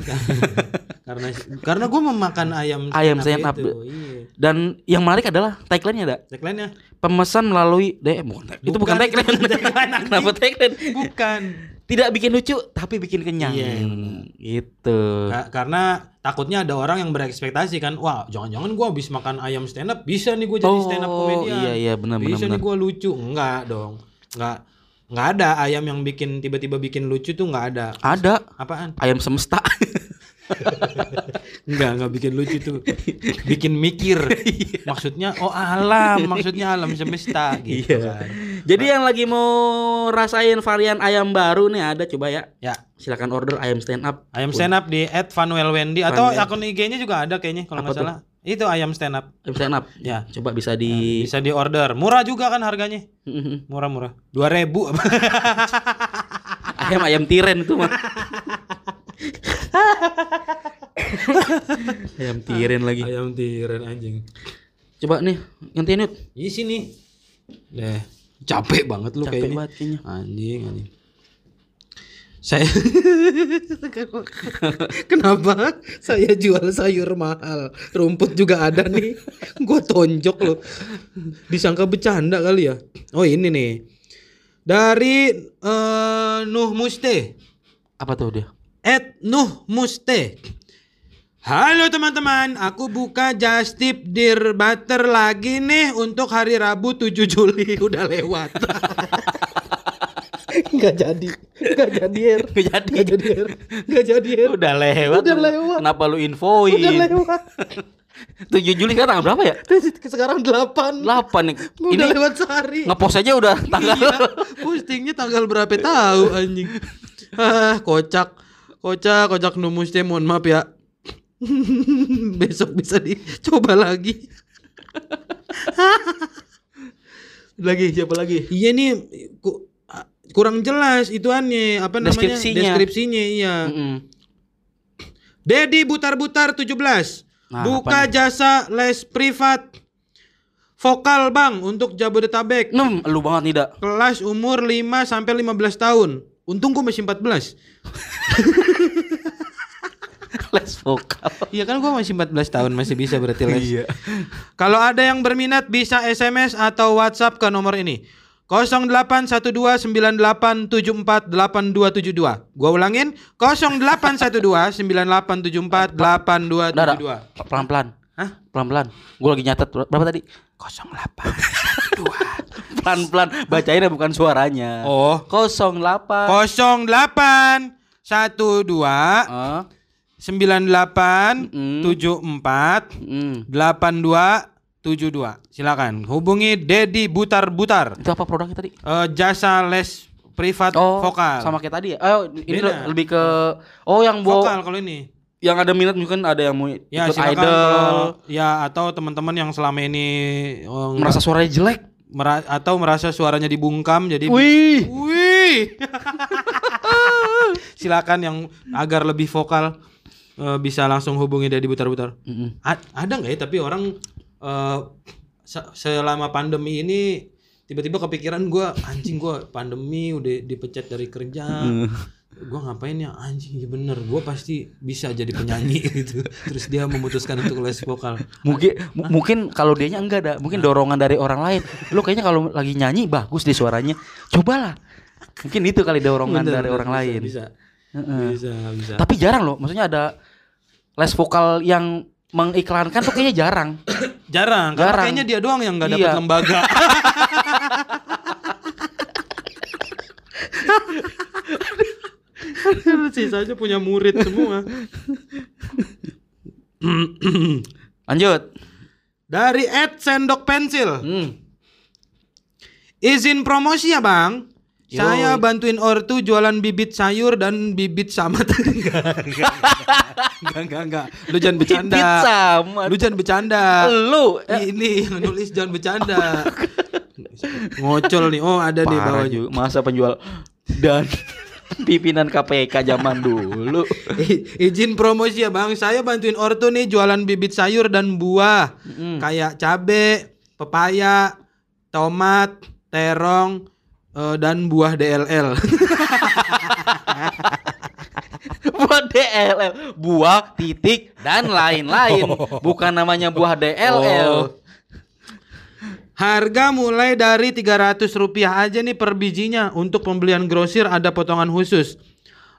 karena karena gua memakan ayam Ayam stand up. itu. Iya. Dan yang menarik adalah tagline-nya ada. Tagline-nya Pemesan melalui DM. Bukan, itu bukan tagline. tagline. Kenapa tagline? bukan. Tidak bikin lucu tapi bikin kenyang. Iya, Gitu. Ka- karena takutnya ada orang yang berekspektasi kan, wah jangan-jangan gua habis makan ayam stand up bisa nih gua jadi stand up komedian. iya iya benar bisa benar. nih gua lucu. Enggak dong. Enggak enggak ada ayam yang bikin tiba-tiba bikin lucu tuh enggak ada. Ada Apaan? ayam semesta. Enggak, enggak bikin lucu tuh. Bikin mikir. maksudnya oh alam, maksudnya alam semesta gitu Iya. kan. Jadi yang lagi mau rasain varian ayam baru nih ada coba ya. Ya, Silakan order ayam stand up. ayam stand up di @fanuelwendy atau Fanuel. akun IG-nya juga ada kayaknya kalau nggak tuh? salah. Itu ayam stand up. Ayam stand up. Ya. Coba bisa di Bisa di order. Murah juga kan harganya. Murah-murah. 2000 apa? ayam ayam tiren itu mah. ayam tiren lagi. ayam tiren anjing. Coba nih, gantiin yuk. Di sini. Deh, capek banget lu Capek banget kayaknya. Anjing, anjing. Saya Kenapa saya jual sayur mahal? Rumput juga ada nih. Gua tonjok loh. Disangka bercanda kali ya. Oh, ini nih. Dari eh, Nuh Muste. Apa tuh dia? At Nuh Muste. Halo teman-teman, aku buka Just Tip Dear Butter lagi nih untuk hari Rabu 7 Juli udah lewat. Gak jadi, gak jadi Her. Gak jadi. Gak jadi Her. Gak jadi Her. Udah lewat. Udah lewat. Kenapa lu infoin? Udah lewat. 7 Juli kan tanggal berapa ya? Sekarang 8 8 nih. Udah Ini lewat sehari ngepost aja udah tanggal Iya, postingnya tanggal berapa tahu anjing. Ah, kocak. Kocak, kocak numus teh mohon maaf ya. Besok bisa dicoba lagi. lagi siapa lagi? Iya nih ku- kurang jelas ituannya apa namanya Deskripsinya. deskripsinya iya. Mm-mm. Dedi butar-butar 17. Nah, Buka jasa les privat vokal Bang untuk Jabodetabek. Nem, lu banget nih, Dak. Kelas umur 5 sampai 15 tahun. Untung gue masih 14. Les vokal. Iya kan gue masih 14 tahun masih bisa berarti les. Iya. Kalau ada yang berminat bisa SMS atau WhatsApp ke nomor ini. 081298748272. Gua ulangin 081298748272. Udah, Dak. Pelan-pelan. Hah? Pelan-pelan. Gue lagi nyatet berapa tadi? 08 Pelan-pelan. Bacainnya bukan suaranya. Oh. 08 08 12 Ah, 98 Mm. 74 mm. 82 72. Silakan hubungi Dedi Butar Butar. Itu apa produknya tadi? Eh, jasa les privat vokal. sama kayak tadi ya. Oh, ini Beda. lebih ke Oh, yang bawa vokal kalau ini. yang ada minat mungkin ada yang mau Ya ikut idol, kalau- ya atau teman-teman yang selama ini eh, merasa suaranya jelek. mera- atau merasa suaranya dibungkam jadi Wih. Wih. silakan yang agar lebih vokal eh, bisa langsung hubungi Dedi Butar Butar. Mm-mm. A- ada nggak ya tapi orang eh, se- selama pandemi ini tiba-tiba kepikiran gua anjing gua pandemi udah dipecat dari kerja gua ngapain ya anjing ya bener gua pasti bisa jadi penyanyi gitu terus dia memutuskan untuk les vokal Mungkin mu- mungkin kalau dianya enggak ada, mungkin dorongan dari orang lain. Lu kayaknya kalau lagi nyanyi bagus deh suaranya. Cobalah. Mungkin itu kali dorongan Bener, dari bener, orang bisa, lain. bisa Heeh. bisa bisa Tapi jarang loh, maksudnya ada les vokal yang mengiklankan tuh kayaknya jarang. jarang karena Jarang. kayaknya dia doang yang nggak dapat Iya. lembaga sisanya punya murid semua Lanjut. dari Ed Sendok Pensil Hmm. Izin promosi ya bang Yoi. Saya bantuin ortu jualan bibit sayur dan bibit sama Enggak, enggak, enggak, enggak Lu jangan bercanda Bibit sama. Lu jangan bercanda Lu Ini yang nulis jangan bercanda Ngocol nih Oh ada nih Parah bawahnya juga. Masa penjual dan pimpinan KPK zaman dulu. I- Izin promosi ya bang Saya bantuin ortu nih jualan bibit sayur dan buah Mm. Kayak cabe, pepaya, tomat, terong eh, Dan buah DLL buah DLL, buah titik dan lain-lain. Bukan namanya buah DLL. Oh. Harga mulai dari 300 rupiah aja nih per bijinya. Untuk pembelian grosir ada potongan khusus.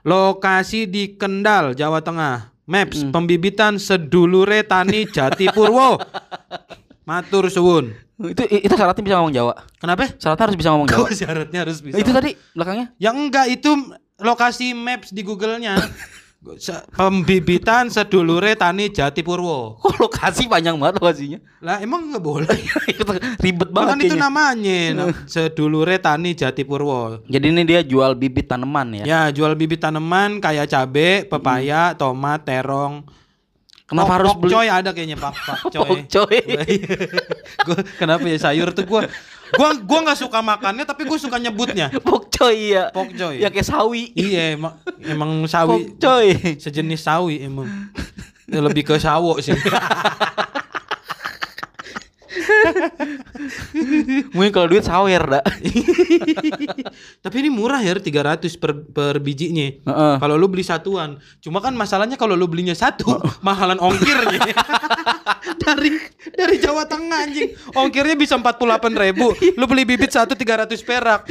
Lokasi di Kendal, Jawa Tengah. Maps, pembibitan sedulure tani Jati Purwo Matur suwun Itu itu syaratnya bisa ngomong Jawa. Kenapa? Syaratnya harus bisa ngomong Jawa. Kok syaratnya harus bisa Itu tadi belakangnya. Yang enggak itu lokasi maps di Google-nya Pembibitan sedulure tani Jati Purwo Kok lokasi panjang banget lokasinya? Lah emang nggak boleh Ribet banget Bahkan itu namanya nam- sedulure tani Jatipurwo. Jadi ini dia jual bibit tanaman ya. Ya, jual bibit tanaman kayak cabe, pepaya, tomat, terong. Kenapa Pok- harus pok beli coy ada kayaknya pak pak coy. Pokcoy. Gua- kenapa ya sayur tuh gua gua gua nggak suka makannya tapi gua suka nyebutnya. Pokcoy ya. Pokcoy. Ya kayak sawi. Iya emang emang sawi Pokcoy. sejenis sawi emang. Ya, lebih ke sawo sih. Mungkin kalau duit sawer dah. tapi ini murah ya 300 per per bijinya. Heeh. Kalau lu beli satuan, cuma kan masalahnya kalau lu belinya satu, mahalan ongkirnya. dari dari Jawa Tengah anjing. Ongkirnya bisa 48.000 ribu Lu beli bibit satu 300 perak.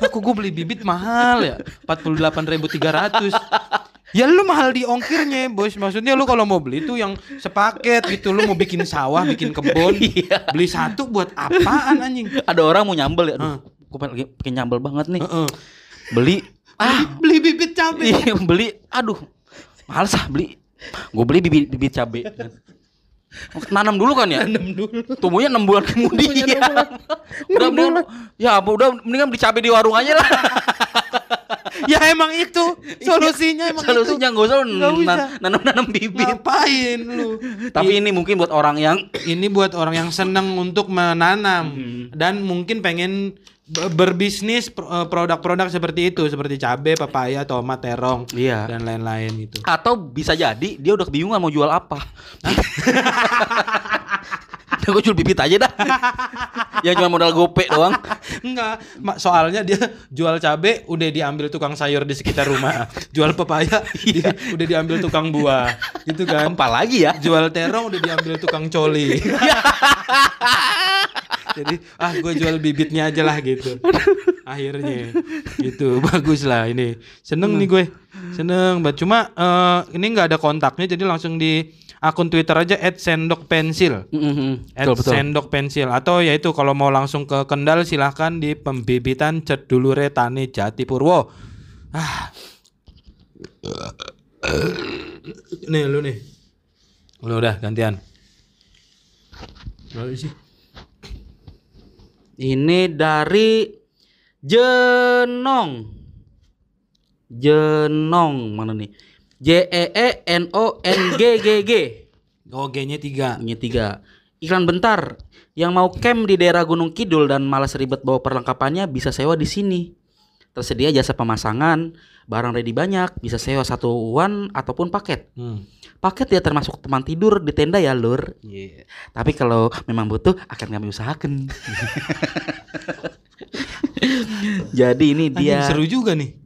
Aku gue beli bibit mahal ya. 48.300. Ya lu mahal di ongkirnya, Bos. Maksudnya lu kalau mau beli tuh yang sepaket gitu. Lu mau bikin sawah, bikin kebun. Iya. Beli satu buat apaan anjing? Ada orang mau nyambel ya. Aduh, gue lagi pengen nyambel banget nih. Heeh. Beli ah Beli bibit cabai. iya, beli aduh. Males ah beli. Gue beli bibit bibit cabe. Nanam dulu kan ya? Tanam dulu. Tumbuhnya 6 bulan kemudian. udah mendingan, ya udah mendingan beli cabai di warung aja lah. Ya emang itu solusinya emang Solusinya nggak usah Nggak usah. nan- nanam-nanam itu. bibit. Ngapain lu? Tapi ini mungkin buat orang yang ini buat orang yang senang untuk menanam Hmm. dan mungkin pengen be- berbisnis eh, produk-produk seperti itu seperti cabai, papaya, tomat, terong Iya. dan lain-lain itu. atau bisa jadi dia udah kebingungan mau jual apa. Udah gue jual bibit aja dah. yang cuma modal gope doang. Enggak, soalnya dia jual cabai udah diambil tukang sayur di sekitar rumah. Jual pepaya dia udah diambil tukang buah. Gitu kan. Apalagi ya? Jual terong udah diambil tukang coli. Jadi ah gue jual bibitnya aja lah gitu. Akhirnya gitu bagus lah ini. Seneng nih gue. Seneng banget. Cuma eh, ini nggak ada kontaknya jadi langsung di akun Twitter aja @sendokpensil. Mhm, At Betul betul. Sendok Pensil atau ya itu kalau mau langsung ke Kendal silahkan di pembibitan Cedulure Tani Jatipurwo. Ah. nih lu nih. Lu udah gantian. Lalu sih. Ini dari Jenong. Jenong mana nih? J E E N O N G G G. Oh, G-nya tiga. Ini tiga. Iklan bentar. Yang mau camp di daerah Gunung Kidul dan malas ribet bawa perlengkapannya bisa sewa di sini. Tersedia jasa pemasangan, barang ready banyak, bisa sewa satuan ataupun paket. Hmm. Paket ya termasuk teman tidur di tenda ya lur. Iya. Tapi kalau memang butuh akan kami usahakan. Jadi ini dia seru juga nih.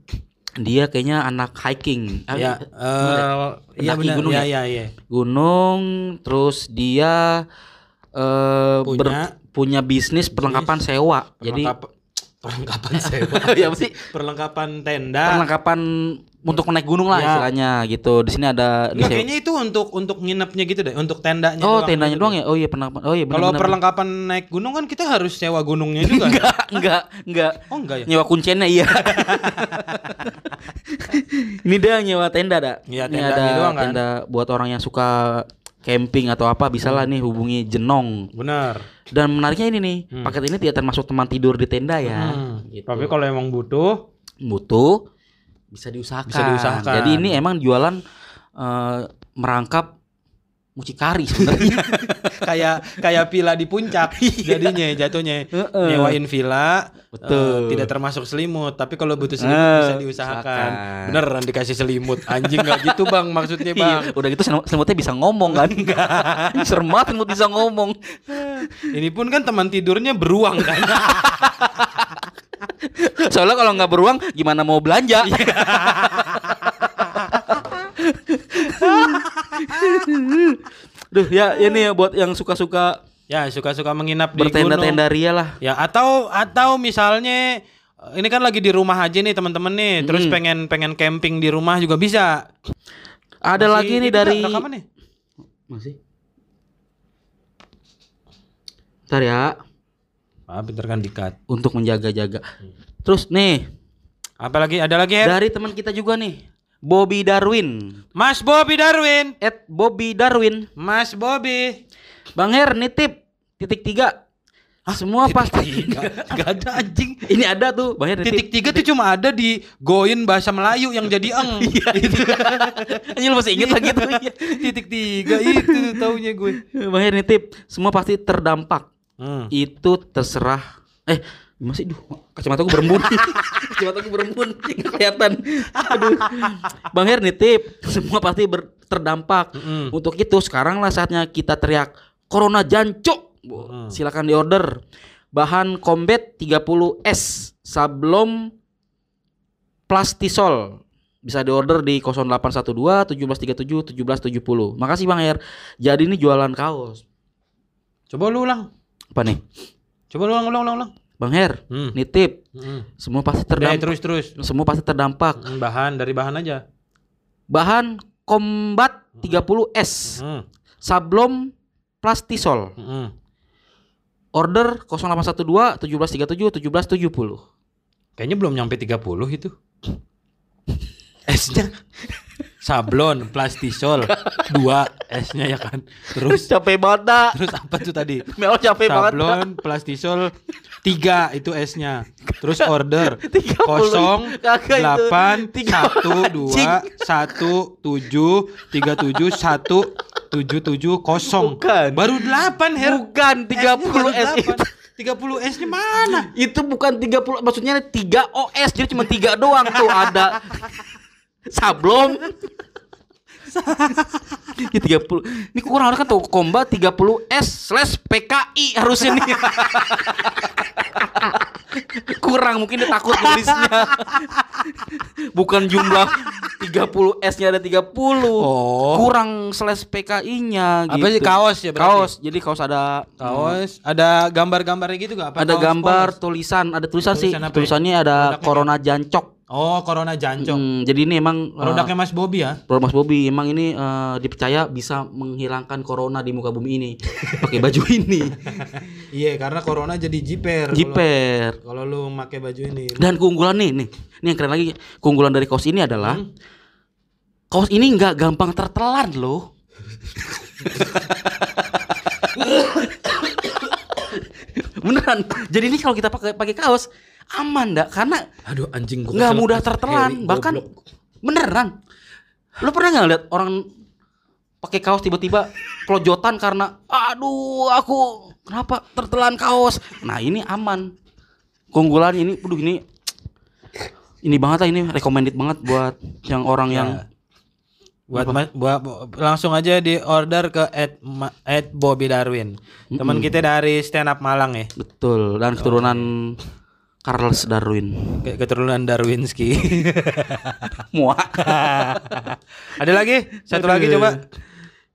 Dia kayaknya anak hiking. Ah, Ya, eh iya benar. gunung Iya, ya? iya, iya. gunung terus dia eh Punya- ber- punya bisnis perlengkapan sewa. Jadi Perlengkapan sewa. ya sih? perlengkapan tenda. Perlengkapan untuk naik gunung lah Ya. istilahnya gitu. Di sini ada di kayaknya itu untuk untuk nginepnya gitu deh, untuk tendanya Oh, doang tendanya gitu doang ya? Oh iya perlengkapan. Oh iya benar Kalau perlengkapan naik gunung kan kita harus sewa gunungnya juga. enggak, enggak, enggak. Oh enggak ya? Nyewa kuncinya iya. Ini dia nyewa tenda, dak. Iya, Ini tendanya ada doang kan? tenda buat orang yang suka camping atau apa bisa lah nih hubungi Jenong. Benar. Dan menariknya ini nih, paket ini tidak termasuk teman tidur di tenda ya. Hmm. Gitu. Tapi kalau emang butuh, butuh bisa diusahakan. Bisa diusahakan. Jadi ini emang jualan eh, merangkap mucikari sebenarnya. kayak kayak villa di puncak jadinya jatuhnya Heeh. nyewain villa Betul. eh, tidak termasuk selimut tapi kalau butuh selimut Eh, bisa diusahakan usahakan. beneran dikasih selimut anjing nggak gitu bang maksudnya bang Iya, udah gitu selimut- selimutnya bisa ngomong kan? Serem banget selimut bisa ngomong. ini pun kan teman tidurnya beruang kan Soalnya kalau nggak beruang gimana mau belanja? Duh ya ini ya buat yang suka-suka ya suka-suka menginap di gunung bertenda-tenda ria lah. ya atau atau misalnya ini kan lagi di rumah aja nih teman-teman nih terus Hmm. pengen pengen camping di rumah juga bisa Ada Masih lagi nih dari nggak rekaman nih? Masih. Ntar ya ah bentar kan dikat untuk menjaga-jaga. Terus nih apa lagi ada lagi dari teman kita juga nih Bobby Darwin. Mas Bobby Darwin At Bobby Darwin. Mas Bobby Bang Her nitip titik tiga. Semua pasti. Gak ada anjing. Ini ada tuh Bang Her nitip. Titik tiga tuh cuma ada di goin bahasa Melayu yang jadi eng. Iya, Ini lu masih inget lagi tuh. Titik tiga itu taunya gue. Bang Her nitip. Semua pasti terdampak. Hmm. Itu terserah. Eh masih duh kacamata gue berembun. Kacamata gue berembun nggak kelihatan. Aduh. Bang Her nitip. Semua pasti ber- terdampak. Mm-mm. untuk itu sekarang lah saatnya kita teriak corona jancok Mm. silakan diorder. Bahan combat 30S sablon plastisol. Bisa diorder di 0812 1737 1770 makasih bang Her. Jadi ini jualan kaos. Coba lu ulang. Apa nih Coba lu ulang ulang ulang. ulang. bang Her Hmm. nitip Hmm. semua pasti terdampak terus terus. semua pasti terdampak Hmm, Bahan dari bahan aja. bahan combat 30S Hmm. sablon plastisol Hmm. order 0812 1737 1770 Kayaknya belum nyampe 30 itu. S-nya sablon, plastisol, dua S-nya ya kan. Terus capek banget dah. terus apa tuh tadi? Mel capek banget. dah. Sablon, plastisol, tiga itu S-nya. Terus order 30. kosong, delapan, Tiga. satu, dua, satu, tujuh, tiga tujuh, satu, tujuh tujuh kosong. Bukan. Baru delapan Her. Bukan 30 S itu. Tiga puluh S-nya mana? Itu bukan 30 maksudnya 3 OS jadi cuma 3 doang tuh ada sablon. Ini 30. Ini kurang ada kan tuh komba 30 S slash PKI harusnya nih. kurang mungkin dia takut nulisnya. Bukan jumlah 30 S-nya ada 30. Oh. Kurang slash PKI-nya gitu. Apa sih, kaos ya berarti? Kaos. Jadi kaos ada Kaos, ada gambar-gambarnya gitu gak? Apa ada kaos gambar polos? tulisan ada tulisan, sih Tulisan apa ya? tulisannya ada Produknya corona jancok Oh, Corona Jancok. Hmm, jadi ini emang eh, Produknya Mas Bobby ya? produk Mas Bobi emang ini eh, dipercaya bisa menghilangkan corona di muka bumi ini pakai baju ini Iya, karena Corona jadi jiper. jiper Kalau lu pakai baju ini. dan keunggulan nih nih ini yang keren lagi keunggulan dari kaos ini adalah Hmm. kaos ini nggak gampang tertelan loh beneran jadi ini kalau kita pakai pakai kaos aman dak karena Aduh anjing gua nggak mudah tertelan. Bahkan goblok. beneran. Lo pernah nggak lihat orang pakai kaos tiba-tiba kelojotan karena aduh aku kenapa tertelan kaos? Nah ini aman. Keunggulan ini aduh ini ini banget lah ini recommended banget buat yang orang yang buat mas, buat langsung aja di order ke at, ma- at Bobby Darwin. Teman kita dari stand up Malang ya. betul. Dan keturunan Charles Darwin Kayak keturunan Darwinski. muak Ada lagi? Satu lagi coba.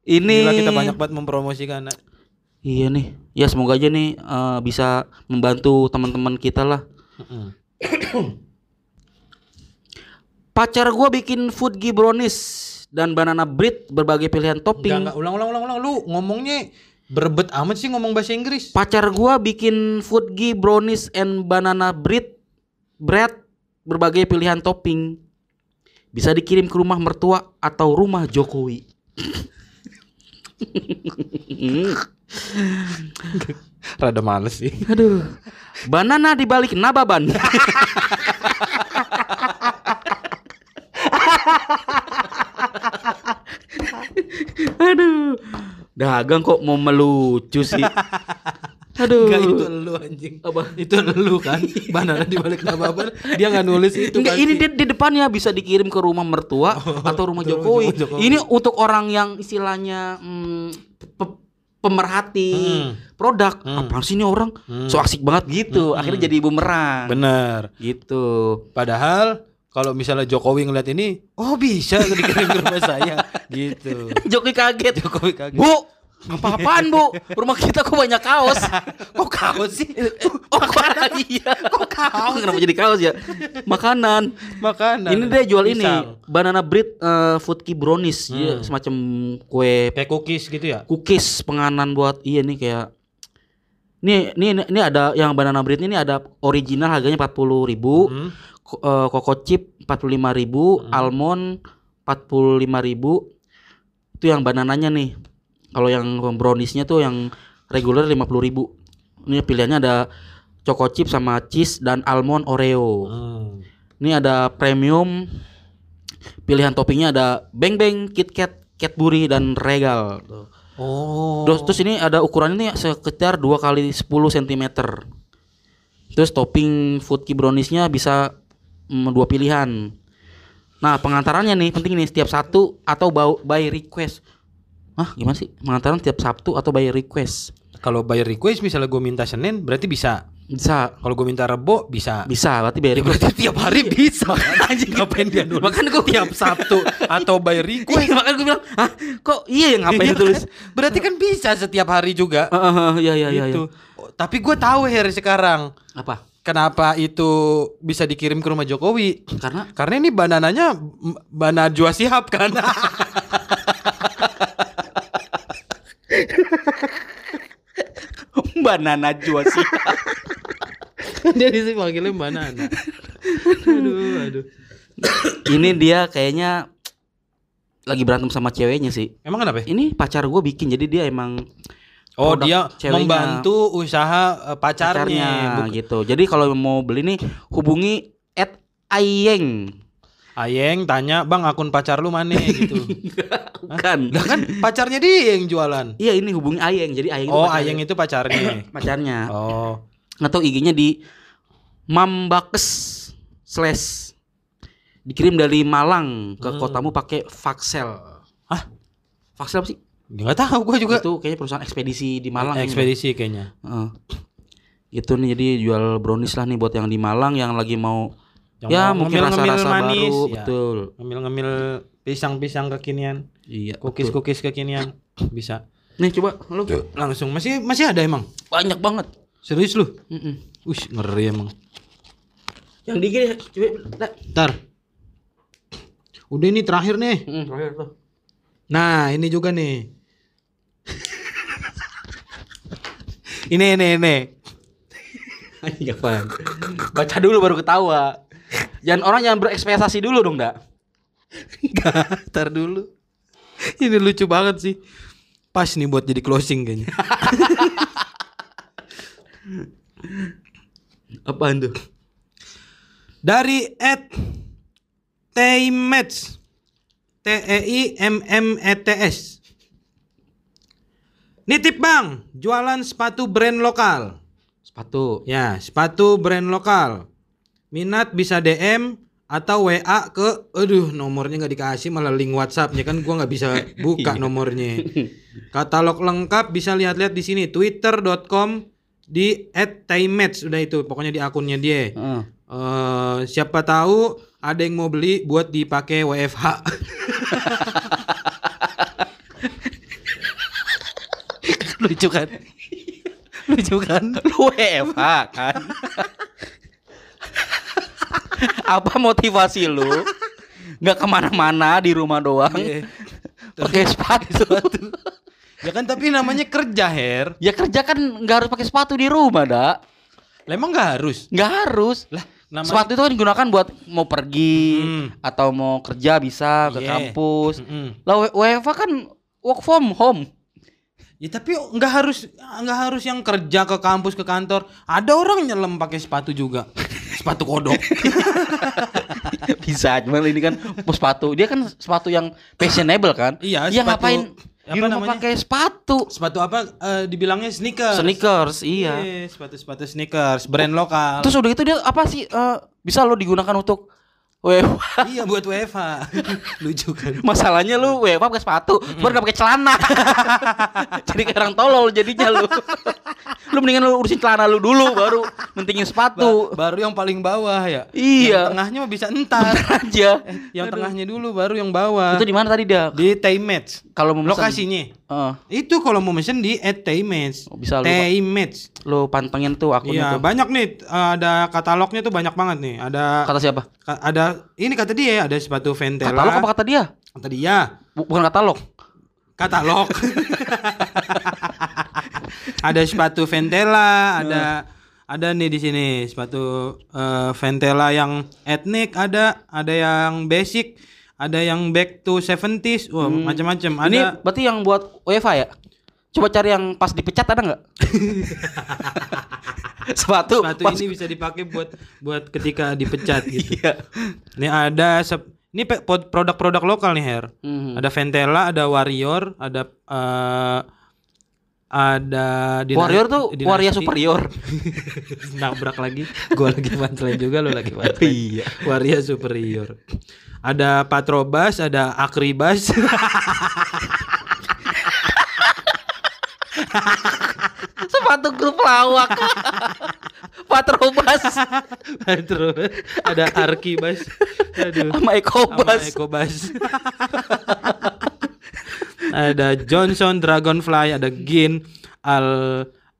ini Gila kita banyak banget mempromosikan. iya nih ya semoga aja nih eh, bisa membantu teman-teman kita lah. Pacar gua bikin food brownies dan banana bread berbagai pilihan topping. Enggak, enggak, ulang, ulang, ulang, ulang. Lu ngomongnya berbet amat sih ngomong bahasa Inggris. Pacar gua bikin food brownies and banana bread bread berbagai pilihan topping. Bisa dikirim ke rumah mertua atau rumah Jokowi. Rada males sih. Aduh. Banana dibalik nababan. Aduh. Dagang kok mau melucu sih. Aduh. Enggak itu lu anjing. Apa? Itu lu kan. Banana di balik nababan. Dia nggak nulis itu Enggak, pasti. ini di, di depannya bisa dikirim ke rumah mertua atau rumah Jokowi. rumah Jokowi. Ini untuk orang yang istilahnya hmm, pe- pemerhati Hmm. produk. Hmm. Apaan sih ini orang? Hmm. So asik banget gitu. Akhirnya jadi bumerang. Bener. Gitu. Padahal kalau misalnya Jokowi ngeliat ini, oh bisa dikirim ke rumah saya, gitu. Jokowi kaget. Jokowi kaget. Bu, apa-apaan bu? Rumah kita kok banyak kaos. Kok kaos sih? Oh, kok iya. Kok kaos? Kenapa jadi kaos ya? Makanan. Makanan. Ini dia jual ini banana bread eh, food key brownies, Dia Hmm. semacam kue Kayak cookies gitu ya? cookies penganan buat iya nih kayak ini ini ini ada yang banana bread ini ada original harganya 40.000 ribu Hmm. Coco chip 45.000 ribu almond 45.000 itu yang banananya nih kalau yang browniesnya tuh yang reguler 50.000 ribu ini pilihannya ada Choco chip sama cheese dan almond oreo Hmm. ini ada premium pilihan toppingnya ada beng beng KitKat Cadbury dan Regal. Oh. Terus, terus ini ada ukurannya nih sekitar 2 kali 10 cm. Terus topping food key browniesnya bisa mm, dua pilihan. Nah pengantarannya nih penting nih setiap satu atau by request. Hah gimana sih pengantaran tiap Sabtu atau by request? Kalau bayar request misalnya gue minta Senin berarti bisa. Bisa Kalau gue minta Rebo bisa. bisa berarti by Ya request. berarti tiap hari bisa. Anjing ngapain dia nulis? Makanya gua- tiap Sabtu atau by request. Iya, makanya gue bilang, Hah, kok iya yang ngapain Iya tulis? kan? Berarti kan bisa setiap hari juga. Ah, ah, ah, Iya iya iya. gitu. iya. Oh, Tapi gue tahu Harry sekarang Apa? Kenapa itu bisa dikirim ke rumah Jokowi. Karena Karena ini banananya bana Jua Sihab kan. banana jua sih. Dia sih panggilnya banana. aduh, aduh. ini dia kayaknya lagi berantem sama ceweknya sih. Emang kenapa? Ini pacar gue bikin jadi dia emang Oh, dia ceweknya. membantu usaha eh, pacarnya. pacarnya gitu. Jadi kalau mau beli nih hubungi at Ayeng. Ayeng tanya, "Bang, akun pacar lu mana?" gitu. Bukan. Lah kan pacarnya dia yang jualan. Iya ini hubungi Ayeng. Jadi Ayeng Oh, itu pacarnya. Ayeng itu pacarnya. pacarnya. Oh. Atau IG-nya di Mambakes slash dikirim dari Malang ke kotamu pakai Vaxel. Hah? Vaxel apa sih? Enggak tahu gua juga. Itu kayaknya perusahaan ekspedisi di Malang. Ekspedisi kayaknya. Heeh. Gitu nih jadi jual brownies lah nih buat yang di Malang yang lagi mau Yang ya mau mungkin ngemil-ngemil rasa-rasa manis, baru, ya. betul. Ngemil-ngemil pisang-pisang kekinian, Iya. cookies-cookies kekinian bisa. Nih coba lu Langsung masih masih ada emang. banyak banget. Serius lu? Mm-mm. Wih, ngeri emang. Yang dikit coba. Ntar. Udah ini terakhir nih. Mm, terakhir tuh. Nah, ini juga nih. Ini ini ini. Anjing apaan? Baca dulu baru ketawa. Jangan orang jangan berekspektasi dulu dong, Dak. Enggak, ntar dulu. Ini lucu banget sih. Pas nih buat jadi closing kayaknya. Apaan tuh? Dari at Taimets T E I M M E T S. Nitip Bang, jualan sepatu brand lokal. Sepatu. Ya, sepatu brand lokal. Minat bisa DM atau WA ke aduh nomornya nggak dikasih malah link WhatsAppnya kan gua nggak bisa buka nomornya. Katalog lengkap bisa lihat-lihat di sini twitter.com di @taimets udah itu pokoknya di akunnya dia. Heeh. Eh, siapa tahu ada yang mau beli buat dipakai WFH. Lucu kan? Lucu kan? Lu WFH kan? Apa motivasi lu? Nggak ke mana-mana di rumah doang. Iya. Pakai sepatu. Ya kan tapi namanya kerja, Her. ya kerja kan nggak harus pakai sepatu di rumah, dak. Lah emang nggak harus? Nggak harus. Lah, namanya Sepatu itu kan digunakan buat mau pergi Hmm. atau mau kerja bisa ke Iya. kampus. Mm-mm. Lah W- WFH kan work from home. Ya tapi nggak harus nggak harus yang kerja ke kampus ke kantor. Ada orang nyelam pakai sepatu juga. sepatu kodok. bisa cuman ini kan sepatu dia kan sepatu yang fashionable kan Iya, dia sepatu- ngapain apa di rumah namanya? pakai sepatu sepatu apa eh, dibilangnya sneakers. sneakers iya Iya, sepatu-sepatu sneakers brand lokal. terus udah itu dia apa sih eh, bisa lo digunakan untuk WFH iya buat WFH. Lucu kan. masalahnya lu WFH pakai sepatu baru gak pakai celana jadi kayak orang tolol jadinya lu lu mendingan lu urusin celana lu dulu baru mentingin sepatu Ba- baru yang paling bawah ya. Iya. Yang tengahnya mah bisa entar. aja yang tengahnya dulu baru yang bawah. itu di mana tadi dia di Taimets. kalau mau mesen- Lokasinya. Eh, Itu kalau mau mesen di at Taimets. Oh, bisa lu- Taimets. lu pantengin tuh akunnya Iya, tuh banyak nih eh, ada katalognya tuh banyak banget nih. Ada kata siapa ka- ada ini kata dia ada sepatu Ventela. katalog apa kata dia Kata dia Bu- bukan katalog katalog. ada sepatu Ventela, ada ada nih di sini sepatu eh, Ventela yang etnik ada, ada yang basic, ada yang back to 70s, wah macam-macam. Ada Ini berarti yang buat UEFA ya? Coba cari yang pas dipecat ada nggak? Sepatu. sepatu pas- ini bisa dipakai buat buat ketika dipecat gitu. Iya. Ini ada sep- ini produk-produk lokal nih Her. Mhm. Ada Ventela, ada Warrior, ada eh, ada Dina- Warrior tuh Dinasti. Waria superior. nabrak lagi. Gua lagi punchline juga lu lagi punchline. Iya. Waria superior. Ada Patrobas, ada Akribas. Sepatu grup lawak. Patrobas Patrobas, ada Arkibas. Aduh. sama Sama Ekobas. Ekobas. ada Johnson Dragonfly, ada Gin, Al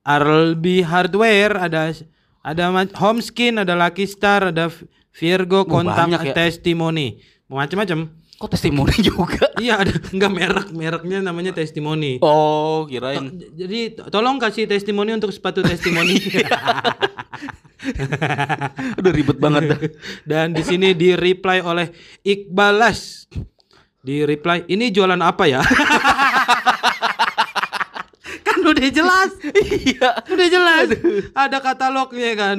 Arlby Hardware, ada ada Homeskin, ada Lucky Star, ada Virgo kontak banyak ya. testimoni. Macam-macam. Kok testimoni juga? Iya ada enggak merek mereknya namanya testimoni. Oh, kirain. J- Jadi to- tolong kasih testimoni untuk sepatu testimoni. Udah ribet banget dah. Dan di sini di reply oleh Iqbalas. Di reply, ini jualan apa ya? udah jelas. Iya. Udah jelas. Ada katalognya kan.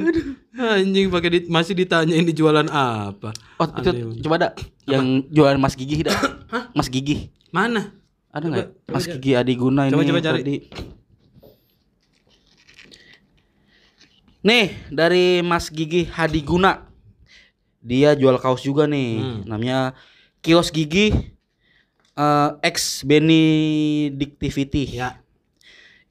Anjing pakai di- masih ditanya ini jualan apa? Oh, itu coba dah yang jualan Mas Gigi dah. Mas Gigi. Mana? Ada nggak? Mas. Gigi Adiguna ini Coba- coba cari. tadi. Nih, dari Mas Gigi Hadiguna. Dia jual kaos juga nih. Hmm. Namanya Kios Gigi eh, X Benedictivity. Ya.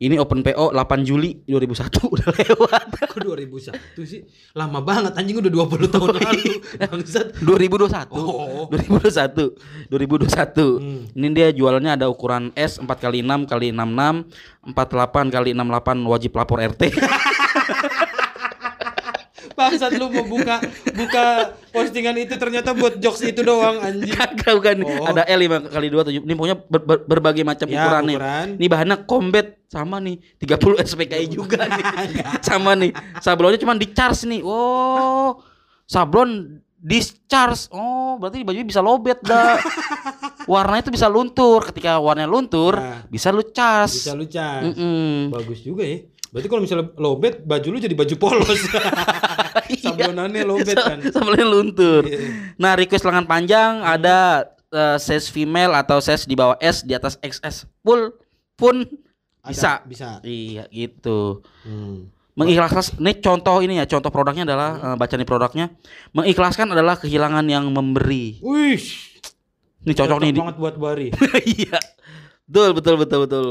Ini open PO 8 Juli 2001 udah lewat. Kok 2001 sih? Lama banget anjing udah 20 tahun lalu. Bangsat. 2021. Oh. 2021. 2021. Hmm. Ini dia jualannya ada ukuran S 4 kali 6 kali 66, 48 kali 68 wajib lapor RT. Bangsat lu mau buka buka postingan itu ternyata buat jokes itu doang anjing. Kagak bukan. Oh. Ada L 5 kali 27. Ini pokoknya ber- ber- berbagai macam Ya, ukuran nih. ukuran. Ini bahannya combat sama nih 30 SPKI juga nih. sama nih. Sablonnya cuma di charge nih. Oh. Sablon discharge. Oh, berarti bajunya bisa lobet dah. Warnanya itu bisa luntur. Ketika warnanya luntur, Nah. bisa lu charge. Bisa lu cas. Mm-mm. Bagus juga ya. Berarti kalau misalnya lobet baju lu jadi baju polos. Sablonannya lobet kan. Sablonnya luntur. Iya. Nah, request lengan panjang ada eh, size female atau size di bawah S di atas XS full pun bisa. Ada, bisa. Iya, gitu. Hmm. Mengikhlaskan ini contoh ini ya, contoh produknya adalah eh, baca nih produknya. Mengikhlaskan adalah kehilangan yang memberi. Wih. Ini cocok nih. di- banget buat Bari. Iya. Betul, betul, betul, betul.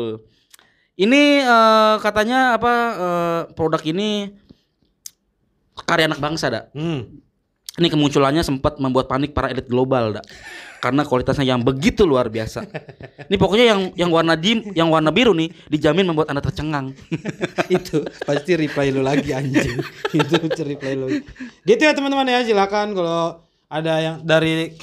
Ini eh, katanya apa eh, produk ini karya anak bangsa, dak. Hmm. Ini kemunculannya sempat membuat panik para elit global, dak. Karena kualitasnya yang begitu luar biasa. Ini pokoknya yang yang warna dim, yang warna biru nih dijamin membuat Anda tercengang. itu pasti reply lu lagi anjing. itu reply lu. Gitu ya teman-teman ya, silakan kalau ada yang dari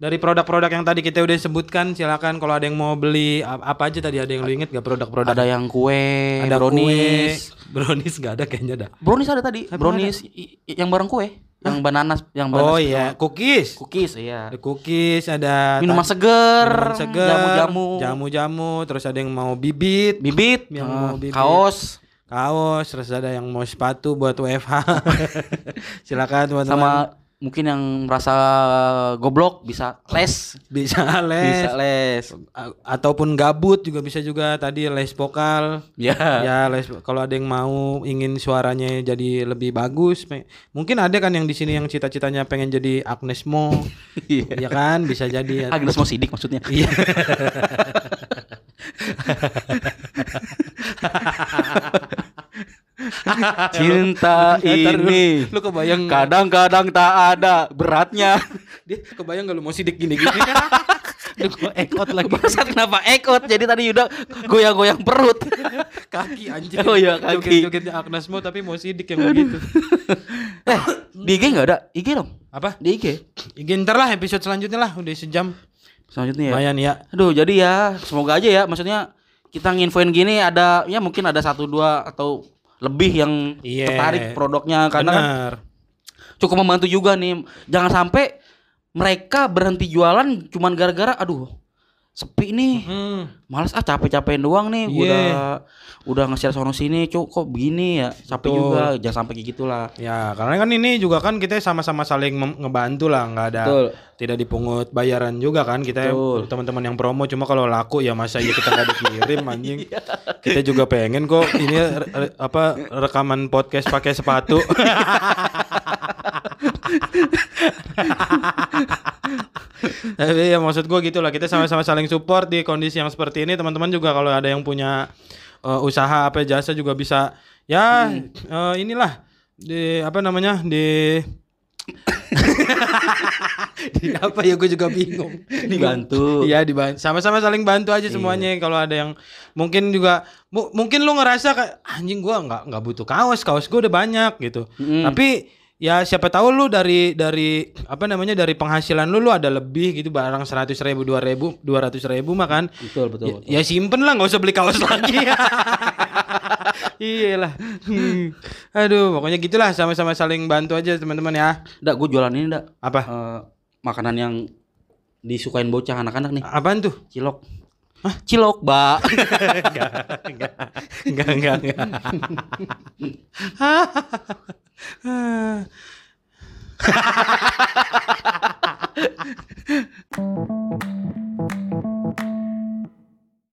dari produk-produk yang tadi kita udah sebutkan silakan kalau ada yang mau beli apa aja tadi? Ada yang lu inget gak produk-produk? Ada yang kue, ada brownies. kue. brownies gak ada kayaknya dah. Brownies ada tadi, Apa brownies i- yang bareng kue, yang bananas, yang bananas. oh iya cookies. Cookies, iya. ada cookies ada Minuman seger, minuman seger jamu-jamu, jamu-jamu terus ada yang mau bibit. Bibit, Yang eh, mau bibit. kaos, kaos terus ada yang mau sepatu buat WFH silakan teman-teman. Sama mungkin yang merasa goblok bisa les, bisa les bisa les. A- ataupun gabut juga bisa juga tadi les vokal Ya. ya les kalau ada yang mau ingin suaranya jadi lebih bagus mungkin ada kan yang di sini yang cita-citanya pengen jadi Agnes Mo Iya. ya kan bisa jadi Agnes mau sidik maksudnya. Iya. Cinta lu- ini lu kebayang kadang-kadang tak ada beratnya. dia kebayang gak lu mau sidik gini-gini Aduh, gua ekot lagi Bangsat kenapa ekot? Jadi tadi udah goyang-goyang perut. kaki anjing Oh iya, kaki. joget-jogetnya Agnes Mo tapi mau sidik yang begitu eh, di IG nggak ada? IG dong. apa Di IG. IG ntar lah episode selanjutnya lah udah sejam Selanjutnya ya. lumayan ya Aduh, jadi ya semoga aja ya. Maksudnya kita nginfoin gini ada ya mungkin ada satu dua atau lebih yang Iya. tertarik produknya karena kan cukup membantu juga nih. Jangan sampai mereka berhenti jualan cuman gara-gara aduh sepi nih. hmm. Males ah capek-capekin doang nih. Iya. Udah udah nge-share sono sini, cuk kok begini ya. Capek Betul. juga. Jangan sampai kayak gitulah. Ya, karena kan ini juga kan kita sama-sama saling ngebantu lah, nggak ada Betul. tidak dipungut bayaran juga kan kita Betul. teman-teman yang promo cuma kalau laku ya masa ya kita nggak dikirim anjing. kita juga pengen kok ini re- apa rekaman podcast pakai sepatu. Tapi ya maksud gua gitu lah kita sama-sama saling support di kondisi yang seperti ini. Teman-teman juga kalau ada yang punya eh, usaha apa jasa juga bisa ya eh, inilah di apa namanya di di apa ya gue juga bingung. Dibantu. Iya dibantu. Sama-sama saling bantu aja semuanya. Kalau ada yang mungkin juga mu- mungkin lu ngerasa kayak anjing gua nggak nggak butuh kaos kaos gue udah banyak gitu. Mm. tapi ya siapa tahu lu dari dari apa namanya dari penghasilan lu lu ada lebih gitu barang seratus ribu dua ribu dua ratus ribu mah kan Betul, betul, ya, betul. ya simpen lah nggak usah beli kaos lagi iyalah Hmm. aduh pokoknya gitulah sama-sama saling bantu aja teman-teman ya Ndak, gue jualan ini ndak. apa Eh, makanan yang disukain bocah anak-anak nih. Apaan tuh? Cilok. Hah? Cilok, Mbak. enggak, enggak, enggak, enggak, enggak.